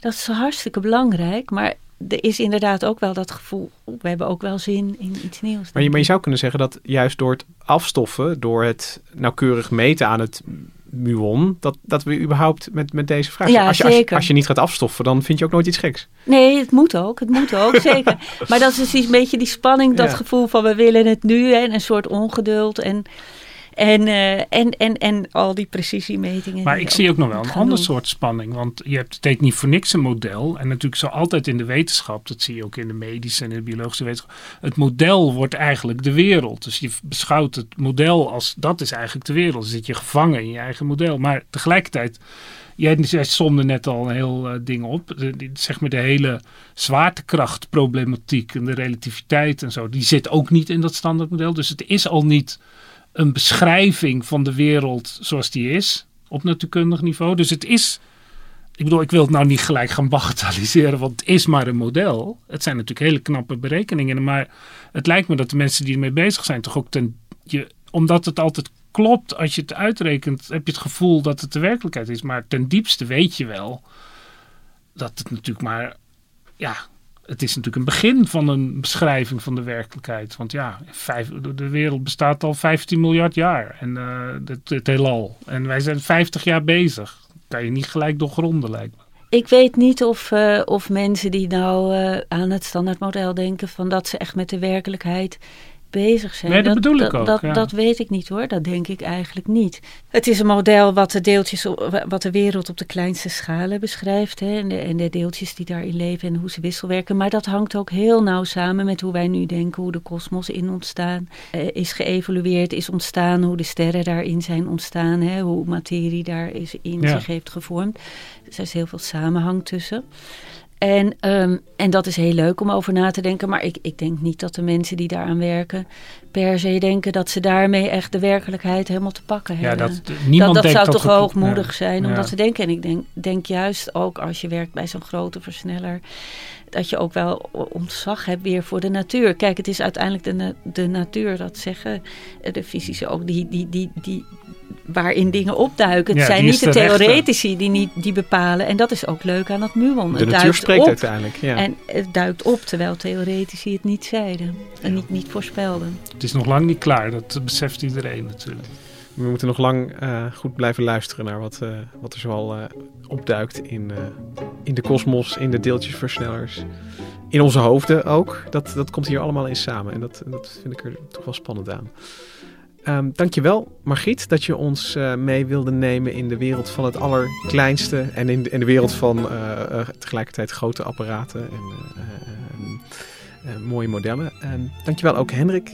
Dat is hartstikke belangrijk, maar er is inderdaad ook wel dat gevoel, we hebben ook wel zin in iets nieuws. Maar je, maar je zou kunnen zeggen dat juist door het afstoffen, door het nauwkeurig meten aan het muon, dat, dat we überhaupt met, met deze vraag. Ja, als, je. Als, je, niet gaat afstoffen, dan vind je ook nooit iets geks. Nee, het moet ook. Het moet ook, <laughs> zeker. Maar dat is dus een beetje die spanning, dat gevoel van we willen het nu en een soort ongeduld. En en, uh, en, en, en al die precisiemetingen. Maar ik zie ook nog wel een ander soort spanning. Want je hebt, het heet niet voor niks een model. En natuurlijk zo altijd in de wetenschap, dat zie je ook in de medische en de biologische wetenschap. Het model wordt eigenlijk de wereld. Dus je beschouwt het model als dat is eigenlijk de wereld. Dan zit je gevangen in je eigen model. Maar tegelijkertijd. Jij, jij somde net al een heel uh, ding op. De, zeg maar de hele zwaartekrachtproblematiek en de relativiteit en zo. Die zit ook niet in dat standaardmodel. Dus het is al niet een beschrijving van de wereld zoals die is op natuurkundig niveau. Dus het is, ik bedoel, ik wil het nou niet gelijk gaan bagatelliseren, want het is maar een model. Het zijn natuurlijk hele knappe berekeningen, maar het lijkt me dat de mensen die ermee bezig zijn toch ook ten, je, omdat het altijd klopt, als je het uitrekent, heb je het gevoel dat het de werkelijkheid is. Maar ten diepste weet je wel dat het natuurlijk maar, ja, het is natuurlijk een begin van een beschrijving van de werkelijkheid. Want ja, de wereld bestaat al 15 miljard jaar. En uh, het, het heelal. En wij zijn 50 jaar bezig. Kan je niet gelijk doorgronden, lijkt me. Ik weet niet of, uh, of mensen die nou uh, aan het standaardmodel denken... van dat ze echt met de werkelijkheid bezig zijn. Nee, dat, dat bedoel ik ook. Dat, ja. dat weet ik niet hoor, dat denk ik eigenlijk niet. Het is een model wat de deeltjes, wat de wereld op de kleinste schalen beschrijft. Hè, en, de, en de deeltjes die daarin leven en hoe ze wisselwerken. Maar dat hangt ook heel nauw samen met hoe wij nu denken, hoe de kosmos in ontstaan uh, is geëvolueerd, is ontstaan, hoe de sterren daarin zijn ontstaan, hè, hoe materie daar is in ja. zich heeft gevormd. Dus er is heel veel samenhang tussen. En, um, en dat is heel leuk om over na te denken. Maar ik, ik denk niet dat de mensen die daaraan werken per se denken dat ze daarmee echt de werkelijkheid helemaal te pakken ja, hebben. Dat, niemand dat, dat zou dat toch hoogmoedig ja. zijn om ja. dat te denken. En ik denk, denk juist ook als je werkt bij zo'n grote versneller, dat je ook wel ontzag hebt weer voor de natuur. Kijk, het is uiteindelijk de, de natuur, dat zeggen de fysische ook, die, die, die, die, waarin dingen opduiken. Het Ja, zijn niet de rechter. theoretici die, niet, die bepalen. En dat is ook leuk aan dat muon. De Het natuur duikt spreekt op. uiteindelijk. Ja. En het duikt op terwijl theoretici het niet zeiden. En niet, niet voorspelden. Het is nog lang niet klaar, dat beseft iedereen natuurlijk. We moeten nog lang uh, goed blijven luisteren naar wat, uh, wat er zoal uh, opduikt in, in de kosmos, in de deeltjesversnellers. In onze hoofden ook. Dat, dat komt hier allemaal in samen. En dat, dat vind ik er toch wel spannend aan. Um, dankjewel, Margriet, dat je ons uh, mee wilde nemen in de wereld van het allerkleinste en in de, de wereld van uh, uh, tegelijkertijd grote apparaten en mooie modellen. Um, dankjewel ook Hendrik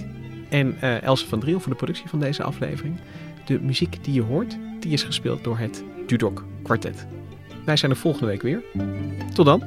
en Else van Driel voor de productie van deze aflevering. De muziek die je hoort, die is gespeeld door het Dudok Quartet. Wij zijn er volgende week weer. Tot dan.